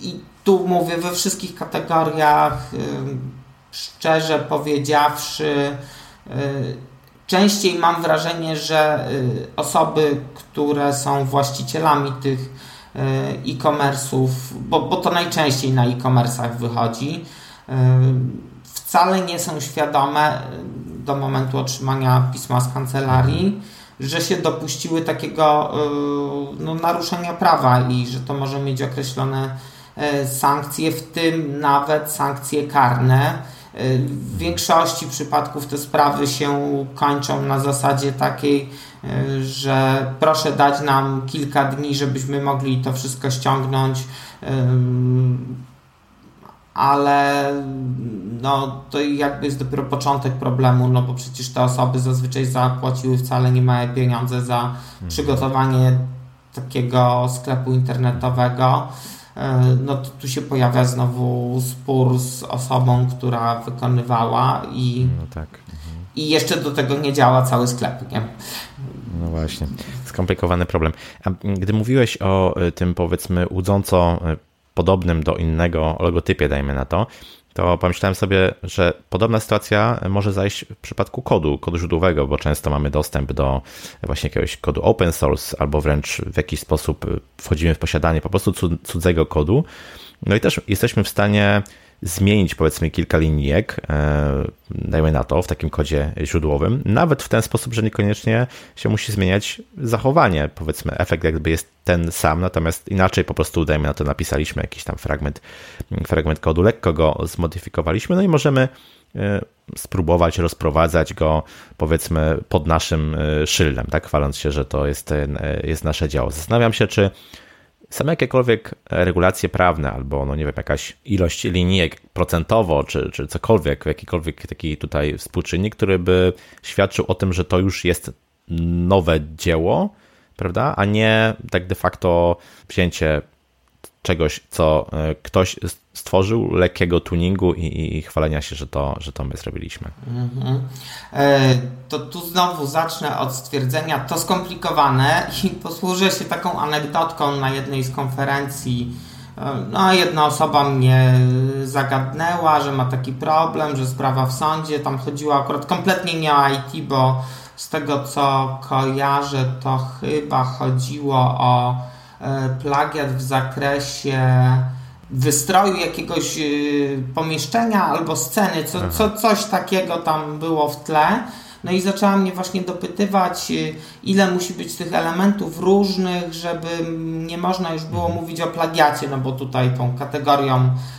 Speaker 2: I tu mówię we wszystkich kategoriach, szczerze powiedziawszy, częściej mam wrażenie, że y, osoby, które są właścicielami tych y, e-commerce'ów, bo, bo to najczęściej na e-commerce'ach wychodzi, wcale nie są świadome do momentu otrzymania pisma z kancelarii, że się dopuściły takiego no, naruszenia prawa i że to może mieć określone sankcje, w tym nawet sankcje karne w większości przypadków te sprawy się kończą na zasadzie takiej, e, że proszę dać nam kilka dni, żebyśmy mogli to wszystko ściągnąć ale no, to jakby jest dopiero początek problemu, no bo przecież te osoby zazwyczaj zapłaciły wcale nie małe pieniądze za mhm. przygotowanie takiego sklepu internetowego. E, no to tu się pojawia znowu spór z osobą, która wykonywała i, no tak. mhm. i jeszcze do tego nie działa cały sklep. Nie?
Speaker 1: No właśnie, skomplikowany problem. A gdy mówiłeś o e, tym powiedzmy łudząco e, podobnym do innego logotypie, dajmy na to, to pomyślałem sobie, że podobna sytuacja może zajść w przypadku kodu, kodu źródłowego, bo często mamy dostęp do właśnie jakiegoś kodu open source albo wręcz w jakiś sposób wchodzimy w posiadanie po prostu cudzego kodu. No i też jesteśmy w stanie zmienić powiedzmy kilka linijek, e, dajmy na to, w takim kodzie źródłowym, nawet w ten sposób, że niekoniecznie się musi zmieniać zachowanie. Powiedzmy, efekt jakby jest ten sam, natomiast inaczej po prostu, dajmy na to, napisaliśmy jakiś tam fragment, fragment kodu, lekko go zmodyfikowaliśmy, no i możemy e, spróbować rozprowadzać go powiedzmy pod naszym e, szyldem, tak, chwaląc się, że to jest, jest nasze działo. Zastanawiam się, czy same jakiekolwiek regulacje prawne albo, no nie wiem, jakaś ilość linijek procentowo, czy, czy cokolwiek, jakikolwiek taki tutaj współczynnik, który by świadczył o tym, że to już jest nowe dzieło, prawda, a nie tak de facto wzięcie czegoś, co e, ktoś stworzył, lekkiego tuningu i, i chwalenia się, że to, że to my zrobiliśmy. Mhm.
Speaker 2: E, to tu znowu zacznę od stwierdzenia, to skomplikowane i posłużę się taką anegdotką na jednej z konferencji. E, no, jedna osoba mnie zagadnęła, że ma taki problem, że sprawa w sądzie, tam chodziło akurat kompletnie nie o IT, bo z tego co kojarzę, to chyba chodziło o E, plagiat w zakresie wystroju jakiegoś e, pomieszczenia albo sceny, co, co, coś takiego tam było w tle. No i zaczęła mnie właśnie dopytywać, e, ile musi być tych elementów różnych, żeby nie można już było mhm. mówić o plagiacie, no bo tutaj tą kategorią,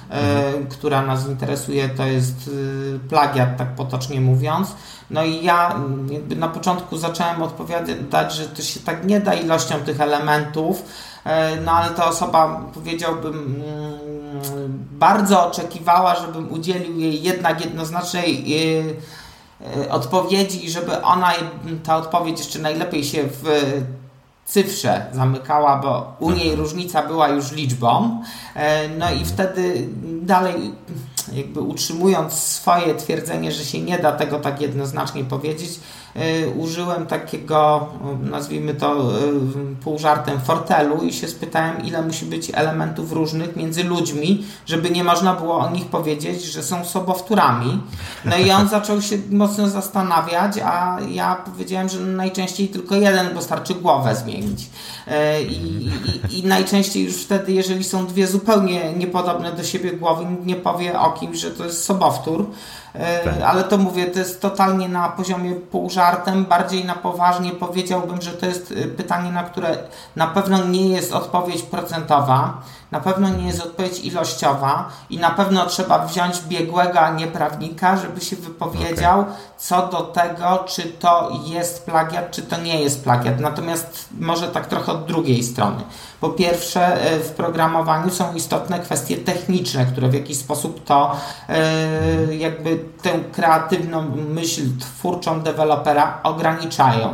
Speaker 2: mhm. która nas interesuje, to jest plagiat, tak potocznie mówiąc. No i ja na początku zacząłem odpowiadać, że to się tak nie da ilością tych elementów, no ale ta osoba, powiedziałbym, mm, bardzo oczekiwała, żebym udzielił jej jednak jednoznacznej e, e, odpowiedzi i żeby ona, ta odpowiedź jeszcze najlepiej się w cyfrze zamykała, bo u niej mhm. różnica była już liczbą. No i wtedy dalej jakby utrzymując swoje twierdzenie, że się nie da tego tak jednoznacznie powiedzieć, użyłem takiego, nazwijmy to y, pół żartem, fortelu i się spytałem, ile musi być elementów różnych między ludźmi, żeby nie można było o nich powiedzieć, że są sobowtórami. No i on zaczął się mocno zastanawiać, a ja powiedziałem, że najczęściej tylko jeden, bo starczy głowę zmienić. Y, I, i, i najczęściej już wtedy, jeżeli są dwie zupełnie niepodobne do siebie głowy, nikt nie powie o kimś, że to jest sobowtór. E, tak. Ale to mówię, to jest totalnie na poziomie pół żartem, bardziej na poważnie powiedziałbym, że to jest e, pytanie, na które na pewno nie jest odpowiedź procentowa, na pewno nie jest odpowiedź ilościowa i na pewno trzeba wziąć biegłego, a nie prawnika, żeby się wypowiedział okay. co do tego, czy to jest plagiat, czy to nie jest plagiat. Natomiast może tak trochę od drugiej strony. Po pierwsze, e, w programowaniu są istotne kwestie techniczne, które w jakiś sposób to e, jakby tę kreatywną myśl twórczą dewelopera ograniczają.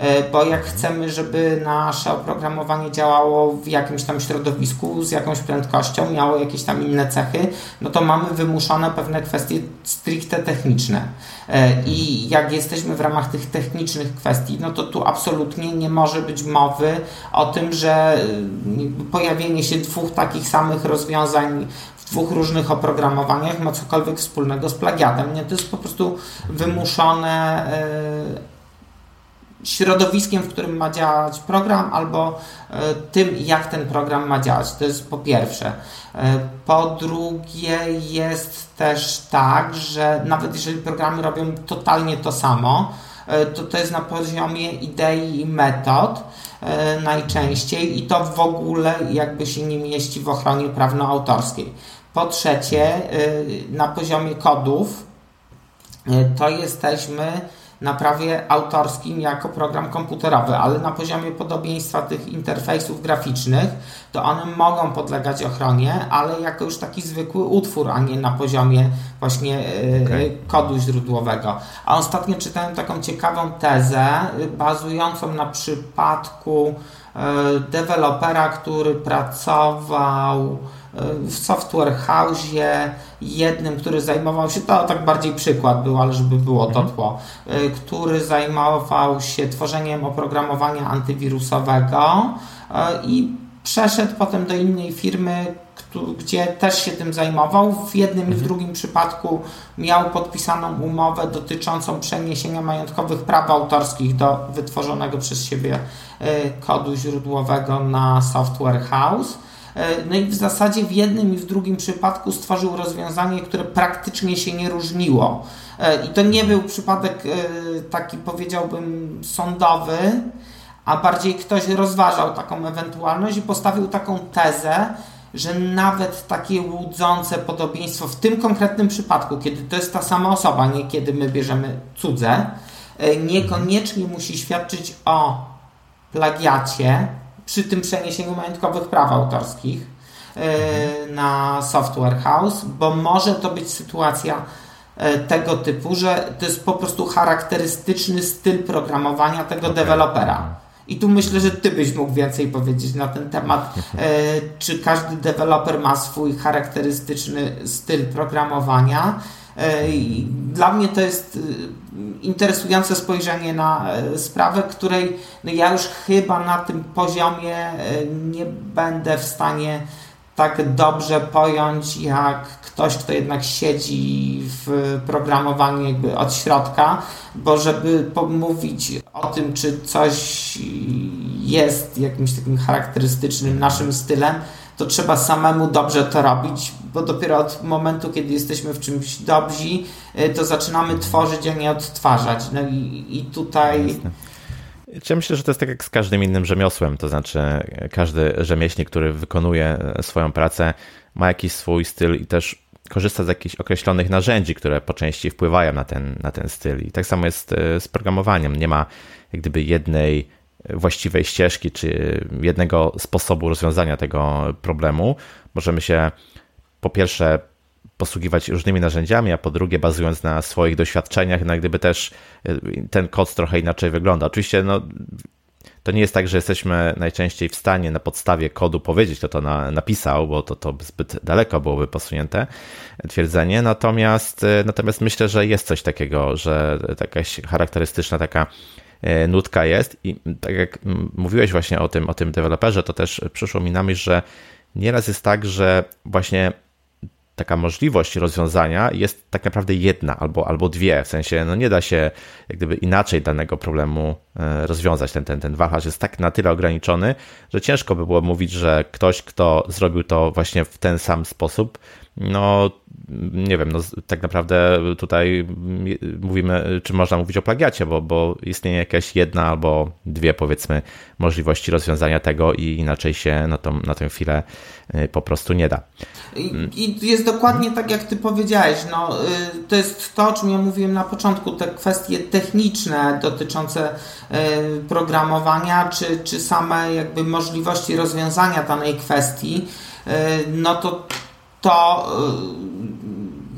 Speaker 2: E, bo jak chcemy, żeby nasze oprogramowanie działało w jakimś tam środowisku z jakąś prędkością, miało jakieś tam inne cechy, no to mamy wymuszone pewne kwestie stricte techniczne. E, I jak jesteśmy w ramach tych technicznych kwestii, no to tu absolutnie nie może być mowy o tym, że e, pojawienie się dwóch takich samych rozwiązań w dwóch różnych oprogramowaniach ma cokolwiek wspólnego z plagiatem. Nie, to jest po prostu wymuszone środowiskiem, w którym ma działać program, albo tym, jak ten program ma działać. To jest po pierwsze. Po drugie, jest też tak, że nawet jeżeli programy robią totalnie to samo, to to jest na poziomie idei i metod najczęściej i to w ogóle jakby się nie mieści w ochronie prawno-autorskiej. Po trzecie, na poziomie kodów to jesteśmy na prawie autorskim jako program komputerowy, ale na poziomie podobieństwa tych interfejsów graficznych, to one mogą podlegać ochronie, ale jako już taki zwykły utwór, a nie na poziomie właśnie y, okay. kodu źródłowego. A ostatnio czytałem taką ciekawą tezę bazującą na przypadku dewelopera, który pracował w software house jednym, który zajmował się, to tak bardziej przykład był, ale żeby było to mhm. tło, y, który zajmował się tworzeniem oprogramowania antywirusowego y, i przeszedł potem do innej firmy, gdzie też się tym zajmował. W jednym i w mhm. drugim przypadku miał podpisaną umowę dotyczącą przeniesienia majątkowych praw autorskich do wytworzonego przez siebie y, kodu źródłowego na software house no i w zasadzie w jednym i w drugim przypadku stworzył rozwiązanie, które praktycznie się nie różniło. E, I to nie był przypadek e, taki, powiedziałbym, sądowy, a bardziej ktoś rozważał taką ewentualność i postawił taką tezę, że nawet takie łudzące podobieństwo w tym konkretnym przypadku, kiedy to jest ta sama osoba, nie kiedy my bierzemy cudze, niekoniecznie musi świadczyć o plagiacie, przy tym przeniesieniu majątkowych praw autorskich e, na software house, bo może to być sytuacja e, tego typu, że to jest po prostu charakterystyczny styl programowania tego okay. dewelopera. I tu myślę, że Ty byś mógł więcej powiedzieć na ten temat. E, czy każdy deweloper ma swój charakterystyczny styl programowania? E, dla mnie to jest e, interesujące spojrzenie na e, sprawę, której no ja już chyba na tym poziomie nie będę w stanie tak dobrze pojąć, jak ktoś, kto jednak siedzi w programowaniu jakby od środka, bo żeby pomówić o tym, czy coś jest jakimś takim charakterystycznym naszym stylem, to trzeba samemu dobrze to robić, bo dopiero od momentu, kiedy jesteśmy w czymś dobrzy, y, to zaczynamy tworzyć, a nie odtwarzać. No i, i tutaj. Jasne.
Speaker 1: Ja myślę, że to jest tak jak z każdym innym rzemiosłem, to znaczy każdy rzemieślnik, który wykonuje swoją pracę, ma jakiś swój styl i też korzysta z jakichś określonych narzędzi, które po części wpływają na ten, na ten styl. I tak samo jest y, z programowaniem. Nie ma jak gdyby jednej właściwej ścieżki, czy jednego sposobu rozwiązania tego problemu. Możemy się po pierwsze posługiwać różnymi narzędziami, a po drugie bazując na swoich doświadczeniach, no gdyby też y, ten kod trochę inaczej wygląda. Oczywiście no, to nie jest tak, że jesteśmy najczęściej w stanie na podstawie kodu powiedzieć, kto to na, napisał, bo to, to zbyt daleko byłoby posunięte twierdzenie. Natomiast, y, natomiast myślę, że jest coś takiego, że jakaś charakterystyczna taka E, nutka jest i tak jak mówiłeś właśnie o tym, o tym deweloperze, to też przyszło mi na myśl, że nieraz jest tak, że właśnie taka możliwość rozwiązania jest tak naprawdę jedna albo, albo dwie. W sensie no nie da się jak gdyby inaczej danego problemu e, rozwiązać. Ten, ten, ten wachlarz jest tak na tyle ograniczony, że ciężko by było mówić, że ktoś, kto zrobił to właśnie w ten sam sposób, no nie wiem, no, tak naprawdę tutaj mówimy, czy można mówić o plagiacie, bo, bo istnieje jakaś jedna albo dwie, powiedzmy, możliwości rozwiązania tego i inaczej się na, tą, na tę chwilę y, po prostu nie da.
Speaker 2: I, I, jest dokładnie tak, jak ty powiedziałeś. No, y, to jest to, o czym ja mówiłem na początku, te kwestie techniczne dotyczące y, programowania, czy, czy same jakby możliwości rozwiązania danej kwestii, no to to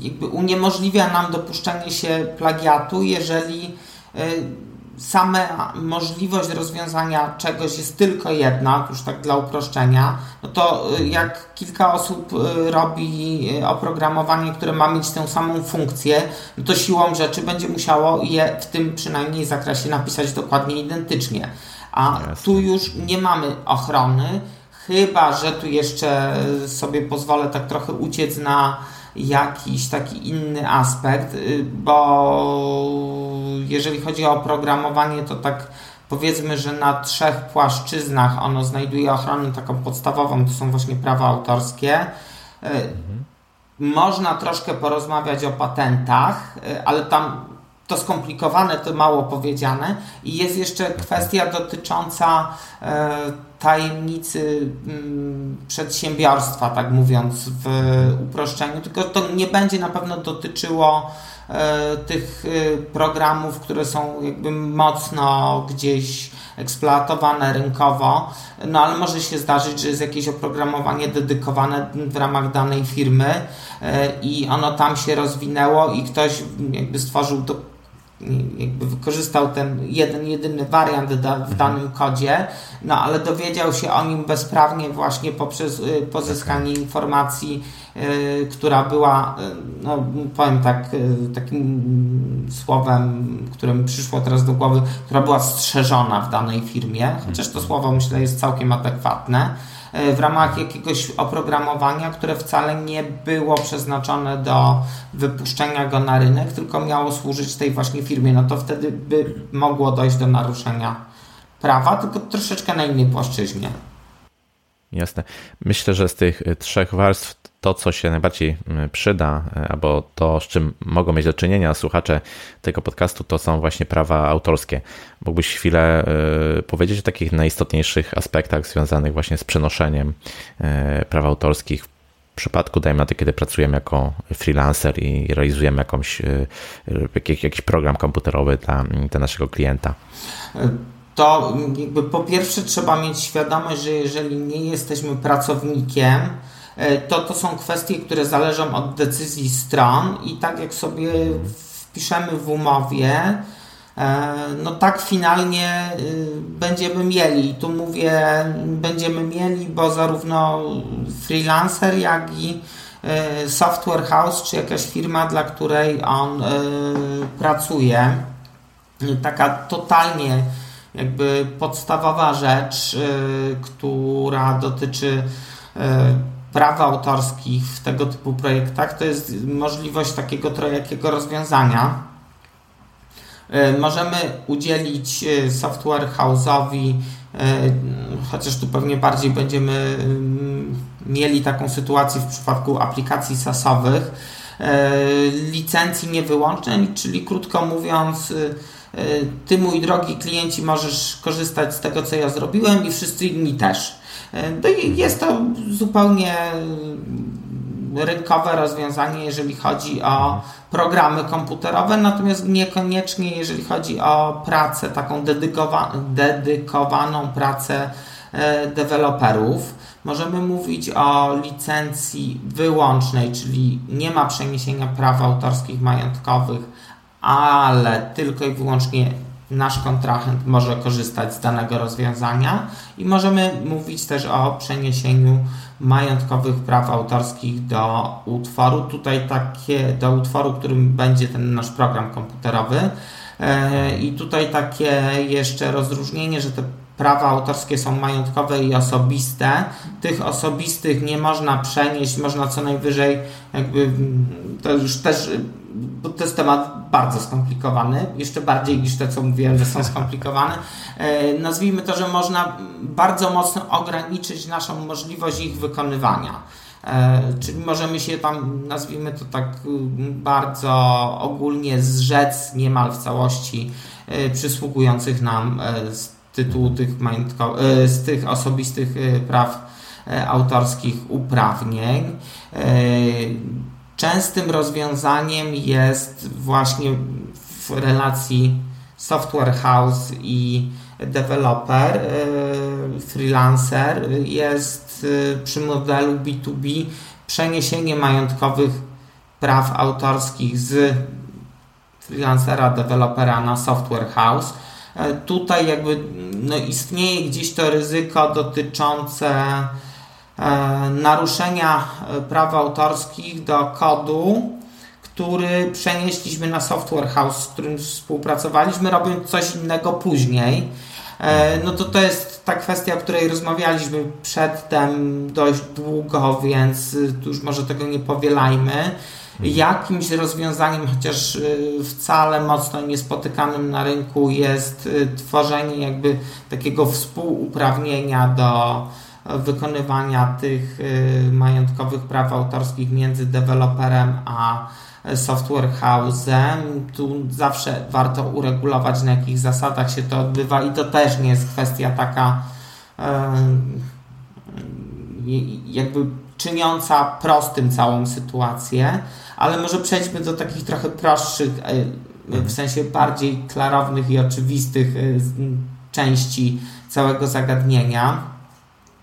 Speaker 2: jakby uniemożliwia nam dopuszczenie się plagiatu, jeżeli y, sama możliwość rozwiązania czegoś jest tylko jedna, już tak dla uproszczenia, no to y, jak kilka osób robi oprogramowanie, które ma mieć tę samą funkcję, no to siłą rzeczy będzie musiało je w tym przynajmniej zakresie napisać dokładnie identycznie. A Jasne. tu już nie mamy ochrony, Chyba, że tu jeszcze sobie pozwolę tak trochę uciec na jakiś taki inny aspekt, y, bo jeżeli chodzi o oprogramowanie, to tak powiedzmy, że na trzech płaszczyznach ono znajduje ochronę taką podstawową, to są właśnie prawa autorskie. Mhm. Można troszkę porozmawiać o patentach, ale tam to skomplikowane, to mało powiedziane. I jest jeszcze kwestia dotycząca e, tajemnicy mm, przedsiębiorstwa, tak mówiąc w uproszczeniu, tylko to nie będzie na pewno dotyczyło e, tych e, programów, które są jakby mocno gdzieś eksploatowane rynkowo, no ale może się zdarzyć, że jest jakieś oprogramowanie dedykowane w ramach danej firmy i ono tam się rozwinęło i ktoś jakby stworzył to jakby wykorzystał ten jeden, jedyny wariant w mhm. danym kodzie, no ale dowiedział się o nim bezprawnie właśnie poprzez y, pozyskanie informacji, y, która była, y, no powiem tak, takim słowem, które mi przyszło teraz do głowy, która była strzeżona w danej firmie, chociaż to słowo myślę jest całkiem adekwatne w ramach jakiegoś oprogramowania, które wcale nie było przeznaczone do wypuszczenia go na rynek, tylko miało służyć tej właśnie firmie, no to wtedy by mogło dojść do naruszenia prawa, tylko troszeczkę na innej płaszczyźnie.
Speaker 1: Jasne. Myślę, że z tych trzech warstw to, co się najbardziej przyda, e, albo to, z czym mogą mieć do czynienia słuchacze tego podcastu, to są właśnie prawa autorskie. Mógłbyś chwilę e, powiedzieć o takich najistotniejszych aspektach związanych właśnie z przenoszeniem e, praw autorskich w przypadku, dajmy na to, kiedy pracujemy jako freelancer i realizujemy jakąś, jakiś program komputerowy dla, dla naszego klienta?
Speaker 2: To po pierwsze trzeba mieć świadomość, że jeżeli nie jesteśmy pracownikiem, to to są kwestie, które zależą od decyzji stron i tak jak sobie wpiszemy w umowie, e, no tak finalnie y, będziemy mieli. Tu mówię, będziemy mieli, bo zarówno freelancer, jak i y, software house, czy jakaś firma, dla której on pracuje, taka totalnie jakby podstawowa rzecz, która dotyczy praw autorskich w tego typu projektach, to jest możliwość takiego trojakiego rozwiązania. E, możemy udzielić e, software house'owi, e, chociaż tu pewnie bardziej będziemy mm, mieli taką sytuację w przypadku aplikacji SaaS-owych, licencji niewyłącznej, czyli krótko mówiąc, ty mój drogi klienci możesz korzystać z tego, co ja zrobiłem i wszyscy inni też. No i jest to zupełnie rynkowe rozwiązanie, jeżeli chodzi o programy komputerowe, natomiast niekoniecznie jeżeli chodzi o pracę, taką dedykowa dedykowaną pracę e, deweloperów. Możemy mówić o licencji wyłącznej, czyli nie ma przeniesienia praw autorskich majątkowych, ale tylko i wyłącznie nasz kontrahent może korzystać z danego rozwiązania i możemy mówić też o przeniesieniu majątkowych praw autorskich do utworu. Tutaj takie do utworu, którym będzie ten nasz program komputerowy. E, I tutaj takie jeszcze rozróżnienie, że te prawa autorskie są majątkowe i osobiste. Tych osobistych nie można przenieść, można co najwyżej jakby to już też bo to jest temat bardzo skomplikowany, jeszcze bardziej niż te, co mówiłem, że są skomplikowane. E, nazwijmy to, że można bardzo mocno ograniczyć naszą możliwość ich wykonywania. E, czyli możemy się tam, nazwijmy to tak bardzo ogólnie zrzec niemal w całości e, przysługujących nam tytułu tych, z tych osobistych praw autorskich uprawnień. Częstym rozwiązaniem jest właśnie w relacji software house i developer, y, freelancer jest przy modelu B2B przeniesienie majątkowych praw autorskich z freelancera, dewelopera na software house. Tutaj jakby no, istnieje gdzieś to ryzyko dotyczące E, naruszenia e, praw autorskich do kodu, który przenieśliśmy na software house, z którym współpracowaliśmy, robiąc coś innego później. E, no to to jest ta kwestia, o której rozmawialiśmy przedtem dość długo, więc już może tego nie powielajmy. Jakimś rozwiązaniem, chociaż wcale mocno niespotykanym na rynku, jest tworzenie jakby takiego współuprawnienia do wykonywania tych majątkowych praw autorskich między deweloperem a software house'em. Tu zawsze warto uregulować, na jakich zasadach się to odbywa i to też nie jest kwestia taka jakby czyniąca prostym całą sytuację, ale może przejdźmy do takich trochę prostszych, e, w sensie bardziej klarownych i oczywistych e, części całego zagadnienia.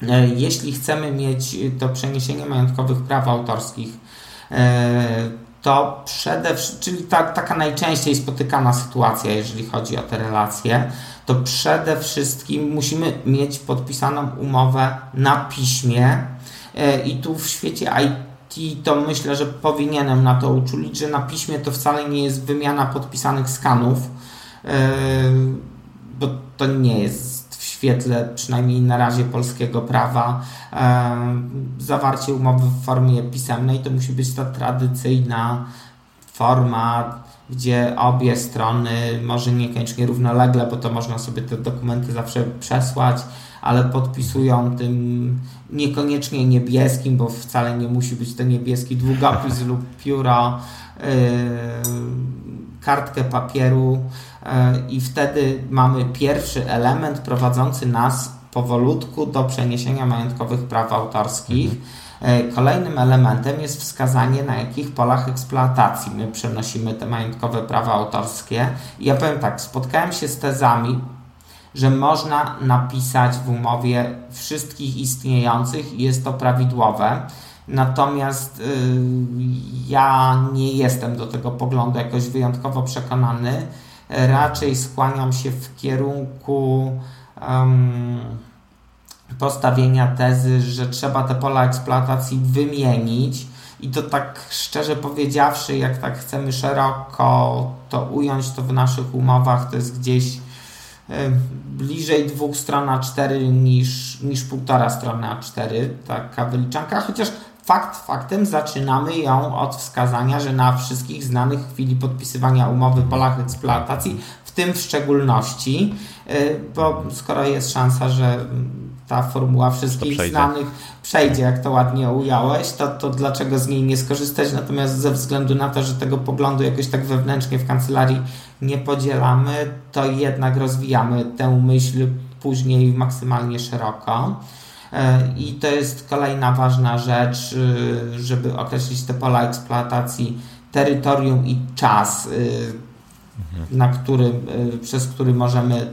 Speaker 2: E, jeśli chcemy mieć to przeniesienie majątkowych praw autorskich, to przede wszystkim, czyli ta, taka najczęściej spotykana sytuacja, jeżeli chodzi o te relacje, to przede wszystkim musimy mieć podpisaną umowę na piśmie i tu w świecie IT to myślę, że powinienem na to uczulić, że na piśmie to wcale nie jest wymiana podpisanych skanów, e, bo to nie jest w świetle przynajmniej na razie polskiego prawa. E, zawarcie umowy w formie pisemnej, to musi być ta tradycyjna forma gdzie obie strony, może niekoniecznie równolegle, bo to można sobie te dokumenty zawsze przesłać, ale podpisują tym niekoniecznie niebieskim, bo wcale nie musi być to niebieski długopis lub pióro, yy, kartkę papieru yy, i wtedy mamy pierwszy element prowadzący nas powolutku do przeniesienia majątkowych praw autorskich. Mhm E, kolejnym elementem jest wskazanie, na jakich polach eksploatacji my przenosimy te majątkowe prawa autorskie. I ja powiem tak, spotkałem się z tezami, że można napisać w umowie wszystkich istniejących i jest to prawidłowe. Natomiast yy, ja nie jestem do tego poglądu jakoś wyjątkowo przekonany. Raczej skłaniam się w kierunku. Um, postawienia tezy, że trzeba te pola eksploatacji wymienić i to tak szczerze powiedziawszy, jak tak chcemy szeroko to ująć, to w naszych umowach to jest gdzieś bliżej dwóch stron A4 niż, niż półtora strony A4, taka wyliczanka, chociaż fakt faktem zaczynamy ją od wskazania, że na wszystkich znanych chwili podpisywania umowy polach eksploatacji, w tym w szczególności, e, bo skoro jest szansa, że ta formuła wszystkich znanych przejdzie, jak to ładnie ująłeś, to, to dlaczego z niej nie skorzystać? Natomiast ze względu na to, że tego poglądu jakoś tak wewnętrznie w kancelarii nie podzielamy, to jednak rozwijamy tę myśl później maksymalnie szeroko. E, I to jest kolejna ważna rzecz, y, żeby określić te pola eksploatacji, terytorium i czas, y, mhm. na którym, y, przez który możemy,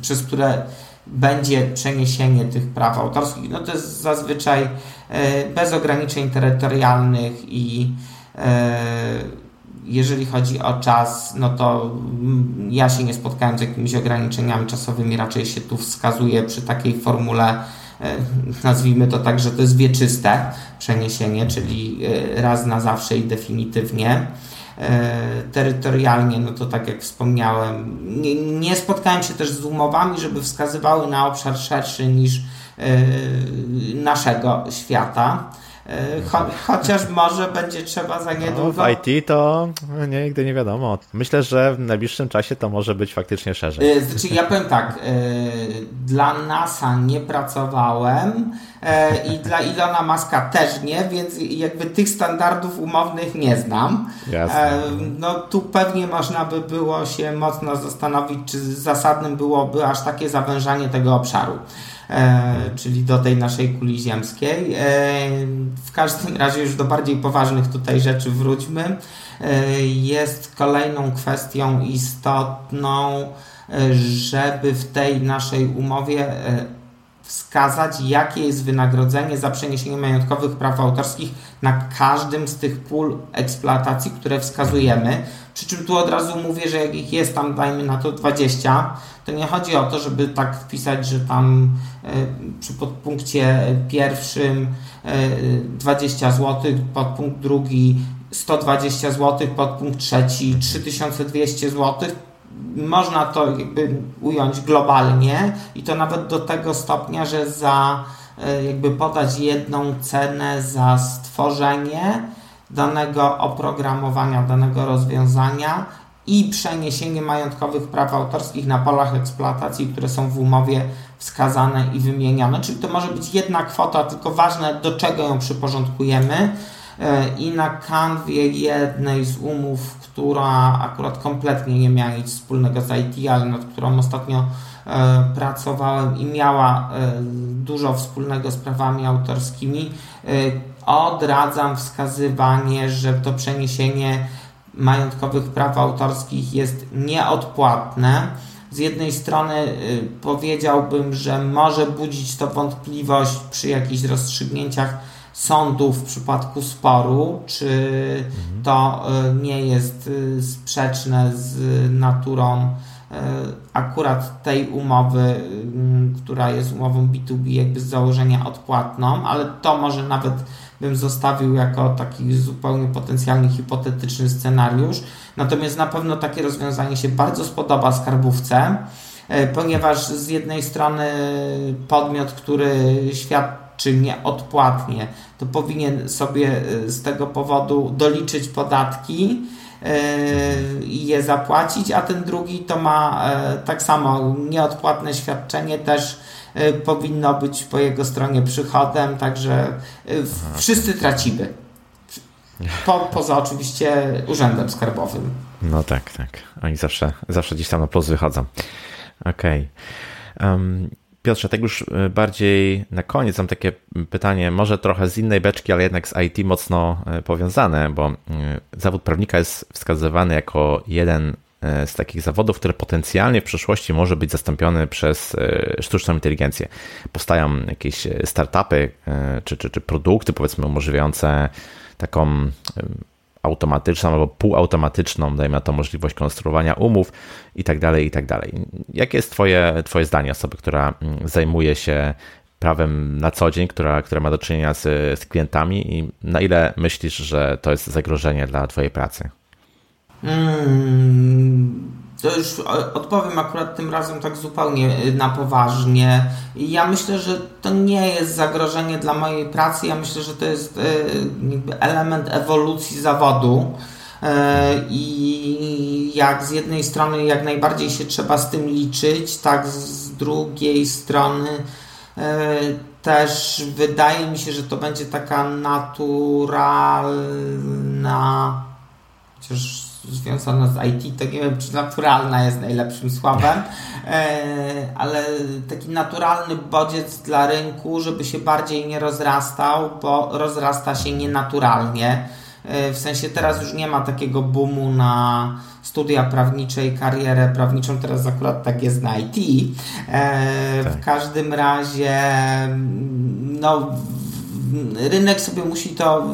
Speaker 2: przez które będzie przeniesienie tych praw autorskich. No to jest zazwyczaj e, bez ograniczeń terytorialnych i e, jeżeli chodzi o czas, no to ja się nie spotkałem z jakimiś ograniczeniami czasowymi, raczej się tu wskazuje przy takiej formule, e, nazwijmy to tak, że to jest wieczyste przeniesienie, czyli raz na zawsze i definitywnie. E, terytorialnie, no to tak jak wspomniałem, nie, nie spotkałem się też z umowami, żeby wskazywały na obszar szerszy niż e, naszego świata. E, cho, chociaż może będzie trzeba za niedługo.
Speaker 1: No, w IT to nigdy nie wiadomo. Myślę, że w najbliższym czasie to może być faktycznie szerzej.
Speaker 2: E, znaczy, ja powiem tak, e, dla NASA nie pracowałem i dla Ilona Maska też nie, więc jakby tych standardów umownych nie znam. Jasne. No tu pewnie można by było się mocno zastanowić, czy zasadnym byłoby aż takie zawężanie tego obszaru. E, czyli do tej naszej kuli ziemskiej. E, w każdym razie już do bardziej poważnych tutaj rzeczy wróćmy. E, jest kolejną kwestią istotną, żeby w tej naszej umowie wskazać, jakie jest wynagrodzenie za przeniesienie majątkowych praw autorskich na każdym z tych pól eksploatacji, które wskazujemy. Przy czym tu od razu mówię, że jak ich jest tam, dajmy na to 20, to nie chodzi o to, żeby tak wpisać, że tam e, przy podpunkcie pierwszym 20 zł, podpunkt drugi 120 zł, podpunkt trzeci 3200 zł. Można to jakby ująć globalnie i to nawet do tego stopnia, że za e, jakby podać jedną cenę za stworzenie danego oprogramowania, danego rozwiązania i przeniesienie majątkowych praw autorskich na polach eksploatacji, które są w umowie wskazane i wymienione. Czyli to może być jedna kwota, tylko ważne do czego ją przyporządkujemy. E, I na kanwie jednej z umów, która akurat kompletnie nie miała nic wspólnego z IT, ale nad którą ostatnio e, pracowałem i miała e, dużo wspólnego z prawami autorskimi, odradzam wskazywanie, że to przeniesienie majątkowych praw autorskich jest nieodpłatne. Z jednej strony powiedziałbym, że może budzić to wątpliwość przy jakichś rozstrzygnięciach sądu w przypadku sporu, czy mhm. to y, nie jest y, sprzeczne z naturą akurat tej umowy, która jest umową B2B, jakby z założenia odpłatną, ale to może nawet bym zostawił jako taki zupełnie potencjalny, hipotetyczny scenariusz. Natomiast na pewno takie rozwiązanie się bardzo spodoba skarbówce, e, ponieważ z jednej strony podmiot, który świadczy nieodpłatnie, to powinien sobie e, z tego powodu doliczyć podatki e, i je zapłacić, a ten drugi to ma tak samo nieodpłatne świadczenie też E, powinno być po jego stronie przychodem, także e, wszyscy tracimy. Po, poza oczywiście urzędem skarbowym.
Speaker 1: No tak, tak. Oni zawsze, zawsze gdzieś tam na plus wychodzą. Okej. Okay. Um, Piotrze, tak już e, bardziej na koniec mam takie pytanie, może trochę z innej beczki, ale jednak z IT mocno powiązane, bo zawód prawnika jest wskazywany jako jeden E, z takich zawodów, które potencjalnie w przyszłości może być zastąpiony przez e, sztuczną inteligencję. Powstają jakieś e, startupy czy, czy, czy produkty, powiedzmy, umożliwiające taką automatyczną albo półautomatyczną, dajmy na to możliwość konstruowania umów i tak dalej, i tak. Jakie jest twoje, twoje zdanie osoby, która mm, zajmuje się prawem na co dzień, która, która ma do czynienia z, z klientami i na ile myślisz, że to jest zagrożenie dla twojej pracy?
Speaker 2: Hmm, to już odpowiem akurat tym razem tak zupełnie y, na poważnie. Ja myślę, że to nie jest zagrożenie dla mojej pracy. Ja myślę, że to jest y, element ewolucji zawodu. Y, I jak z jednej strony jak najbardziej się trzeba z tym liczyć, tak z drugiej strony też wydaje mi się, że to będzie taka naturalna, chociaż związana z IT, to nie wiem, czy naturalna jest najlepszym słowem, e, ale taki naturalny bodziec dla rynku, żeby się bardziej nie rozrastał, bo rozrasta się nienaturalnie. E, w sensie teraz już nie ma takiego boomu na studia prawnicze i karierę prawniczą, teraz akurat tak jest na IT. E, tak. W każdym razie no, rynek sobie musi to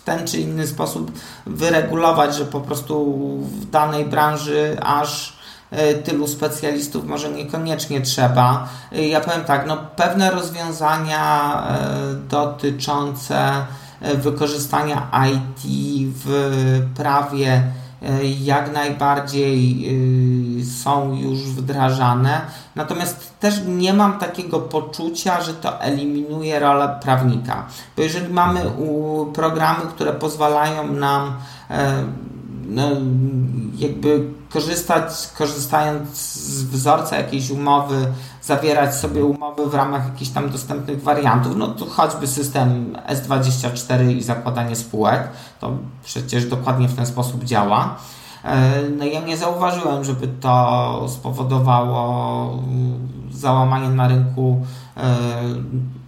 Speaker 2: w ten czy inny sposób wyregulować, że po prostu w danej branży aż e, tylu specjalistów może niekoniecznie trzeba. E, ja powiem tak, no pewne rozwiązania e, dotyczące wykorzystania IT w prawie jak najbardziej są już wdrażane. Natomiast też nie mam takiego poczucia, że to eliminuje rolę prawnika. Bo jeżeli mamy programy, które pozwalają nam e, no, jakby korzystać, korzystając z wzorca jakiejś umowy, zawierać sobie umowy w ramach jakichś tam dostępnych wariantów, no to choćby system S24 i zakładanie spółek, to przecież dokładnie w ten sposób działa. E, no ja nie zauważyłem, żeby to spowodowało załamanie na rynku e,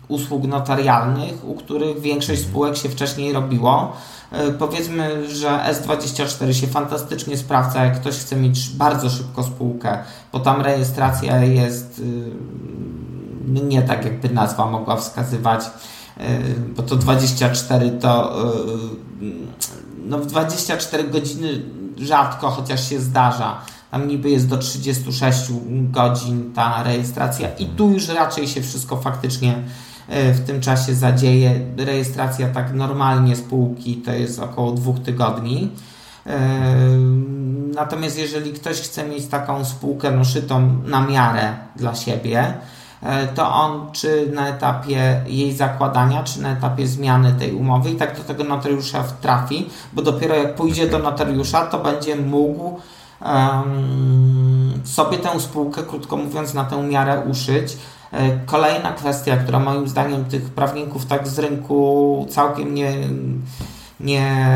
Speaker 2: usług notarialnych, u których większość mhm. spółek się wcześniej robiło. E, powiedzmy, że S24 się fantastycznie sprawdza, jak ktoś chce mieć bardzo szybko spółkę, bo tam rejestracja jest y, nie tak, jakby nazwa mogła wskazywać, bo to 24 to no w 24 godziny rzadko, chociaż się zdarza. Tam niby jest do 36 godzin ta rejestracja i tu już raczej się wszystko faktycznie w tym czasie zadzieje. Rejestracja tak normalnie spółki to jest około dwóch tygodni. Natomiast jeżeli ktoś chce mieć taką spółkę no, szytą na miarę dla siebie, e, to on czy na etapie jej zakładania, czy na etapie zmiany tej umowy i tak do tego notariusza trafi, bo dopiero jak pójdzie do notariusza, to będzie mógł um, sobie tę spółkę, krótko mówiąc, na tę miarę uszyć. E, kolejna kwestia, która moim zdaniem tych prawników tak z rynku całkiem nie, nie,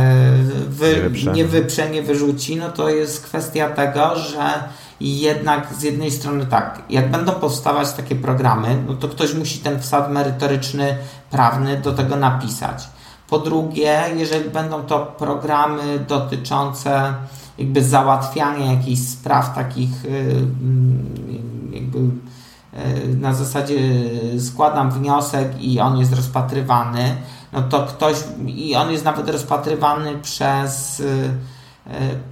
Speaker 2: wy, nie, wyprze. nie wyprze, nie wyrzuci, no to jest kwestia tego, że jednak z jednej strony tak, jak będą powstawać takie programy, no to ktoś musi ten wsad merytoryczny, prawny do tego napisać. Po drugie, jeżeli będą to programy dotyczące jakby załatwiania jakichś spraw takich y, mm, jakby y, na zasadzie składam wniosek i on jest rozpatrywany, no to ktoś i on jest nawet rozpatrywany przez y,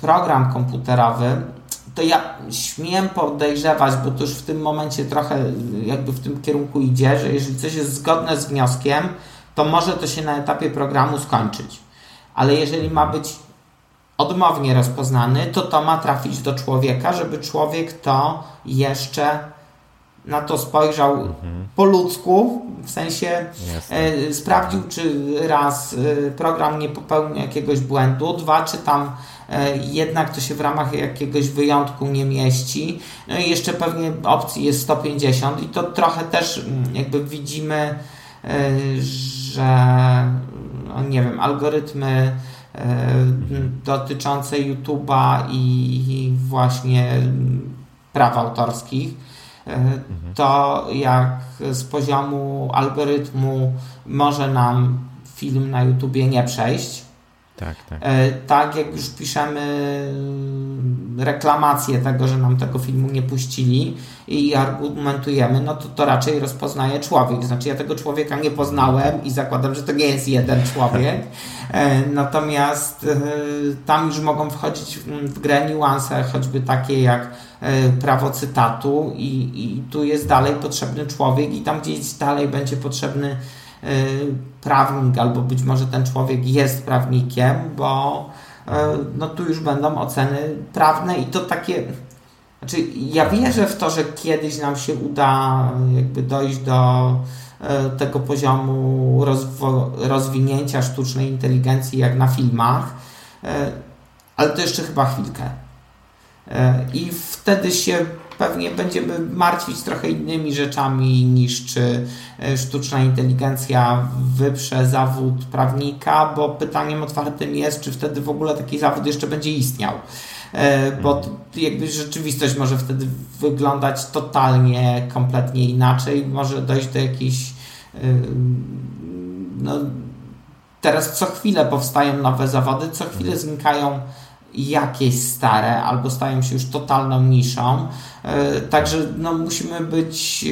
Speaker 2: program komputerowy, to ja śmiem podejrzewać, bo to już w tym momencie trochę jakby w tym kierunku idzie, że jeżeli coś jest zgodne z wnioskiem, to może to się na etapie programu skończyć. Ale jeżeli ma być odmownie rozpoznany, to to ma trafić do człowieka, żeby człowiek to jeszcze na to spojrzał mhm. po ludzku, w sensie e, sprawdził, czy raz e, program nie popełnił jakiegoś błędu, dwa, czy tam e, jednak to się w ramach jakiegoś wyjątku nie mieści. No i jeszcze pewnie opcji jest 150 i to trochę też mm, jakby widzimy, e, że no nie wiem, algorytmy E, dotyczące YouTube'a i właśnie praw autorskich, to jak z poziomu algorytmu może nam film na YouTubie nie przejść,
Speaker 1: tak, tak.
Speaker 2: E, tak, jak już piszemy reklamację tego, że nam tego filmu nie puścili i argumentujemy, no to to raczej rozpoznaje człowiek. Znaczy ja tego człowieka nie poznałem i zakładam, że to nie jest jeden człowiek. E, natomiast e, tam już mogą wchodzić w grę niuanse, choćby takie jak prawo cytatu i, i tu jest dalej potrzebny człowiek i tam gdzieś dalej będzie potrzebny Y, prawnik, albo być może ten człowiek jest prawnikiem, bo y, no tu już będą oceny prawne i to takie. Znaczy, ja wierzę w to, że kiedyś nam się uda jakby dojść do tego poziomu rozwinięcia sztucznej inteligencji jak na filmach, ale to jeszcze chyba chwilkę. I wtedy się pewnie będziemy martwić trochę innymi rzeczami niż czy e, sztuczna inteligencja wyprze zawód prawnika, bo pytaniem otwartym jest, czy wtedy w ogóle taki zawód jeszcze będzie istniał. E, bo jakby rzeczywistość może wtedy wyglądać totalnie, kompletnie inaczej. Może dojść do jakiejś e, no, teraz co chwilę powstają nowe zawody, co chwilę znikają jakieś stare albo stają się już totalną niszą. E, także no, musimy być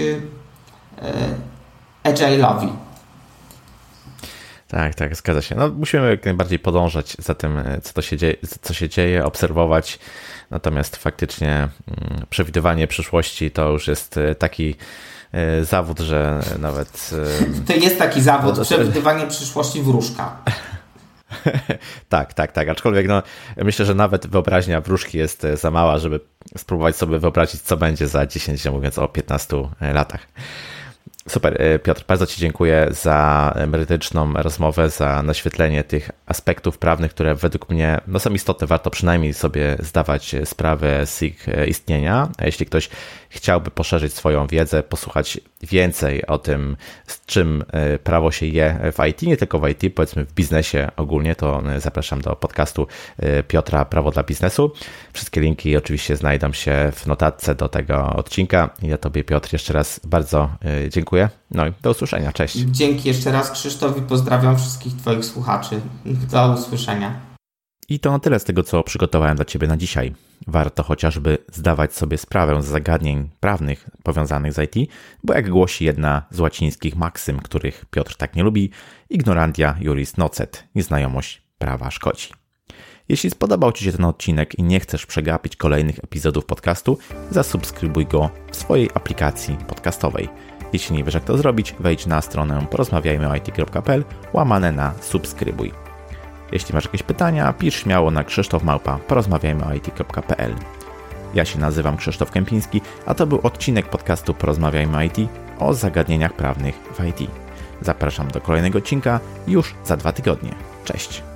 Speaker 2: e, agile'owi.
Speaker 1: Tak, tak, zgadza się. No, musimy jak najbardziej podążać za tym, e, co, to się, dzieje, co się dzieje, obserwować. Natomiast faktycznie mm, przewidywanie przyszłości to już jest taki zawód, że nawet.
Speaker 2: To jest taki zawód, przewidywanie przyszłości wróżka.
Speaker 1: tak, tak, tak. Aczkolwiek no, myślę, że nawet wyobraźnia wróżki jest e, za mała, żeby spróbować sobie wyobrazić, co będzie za 10, mówiąc o 15 latach. Super, e, Piotr, bardzo Ci dziękuję za merytoryczną rozmowę, za naświetlenie tych aspektów prawnych, które według mnie no, są istotne. Warto przynajmniej sobie zdawać sprawę z ich e, istnienia. A jeśli ktoś chciałby poszerzyć swoją wiedzę, posłuchać więcej o tym, z czym e, prawo się je w IT, nie tylko w IT, powiedzmy w biznesie ogólnie, to zapraszam do podcastu Piotra Prawo dla Biznesu. Wszystkie linki oczywiście znajdą się w notatce do tego odcinka. Ja Tobie, Piotr, jeszcze raz bardzo dziękuję dziękuję. No i do usłyszenia. Cześć.
Speaker 2: Dzięki jeszcze raz Krzysztof i pozdrawiam wszystkich Twoich słuchaczy. Do usłyszenia.
Speaker 1: I to na tyle z tego, co przygotowałem dla Ciebie na dzisiaj. Warto chociażby zdawać sobie sprawę z zagadnień prawnych powiązanych z IT, bo jak głosi jedna z łacińskich maksym, których Piotr tak nie lubi, ignorantia juris nocet, nieznajomość prawa szkodzi. Jeśli spodobał Ci się ten odcinek i nie chcesz przegapić kolejnych epizodów podcastu, zasubskrybuj go w swojej aplikacji podcastowej – jeśli nie wiesz jak to zrobić, wejdź na stronę porozmawiajmyoit.pl łamane na subskrybuj. Jeśli masz jakieś pytania, pisz śmiało na krzysztofmałpa porozmawiajmyoit.pl Ja się nazywam Krzysztof Kępiński, a to był odcinek podcastu Porozmawiajmy IT o zagadnieniach prawnych w IT. Zapraszam do kolejnego odcinka już za dwa tygodnie. Cześć!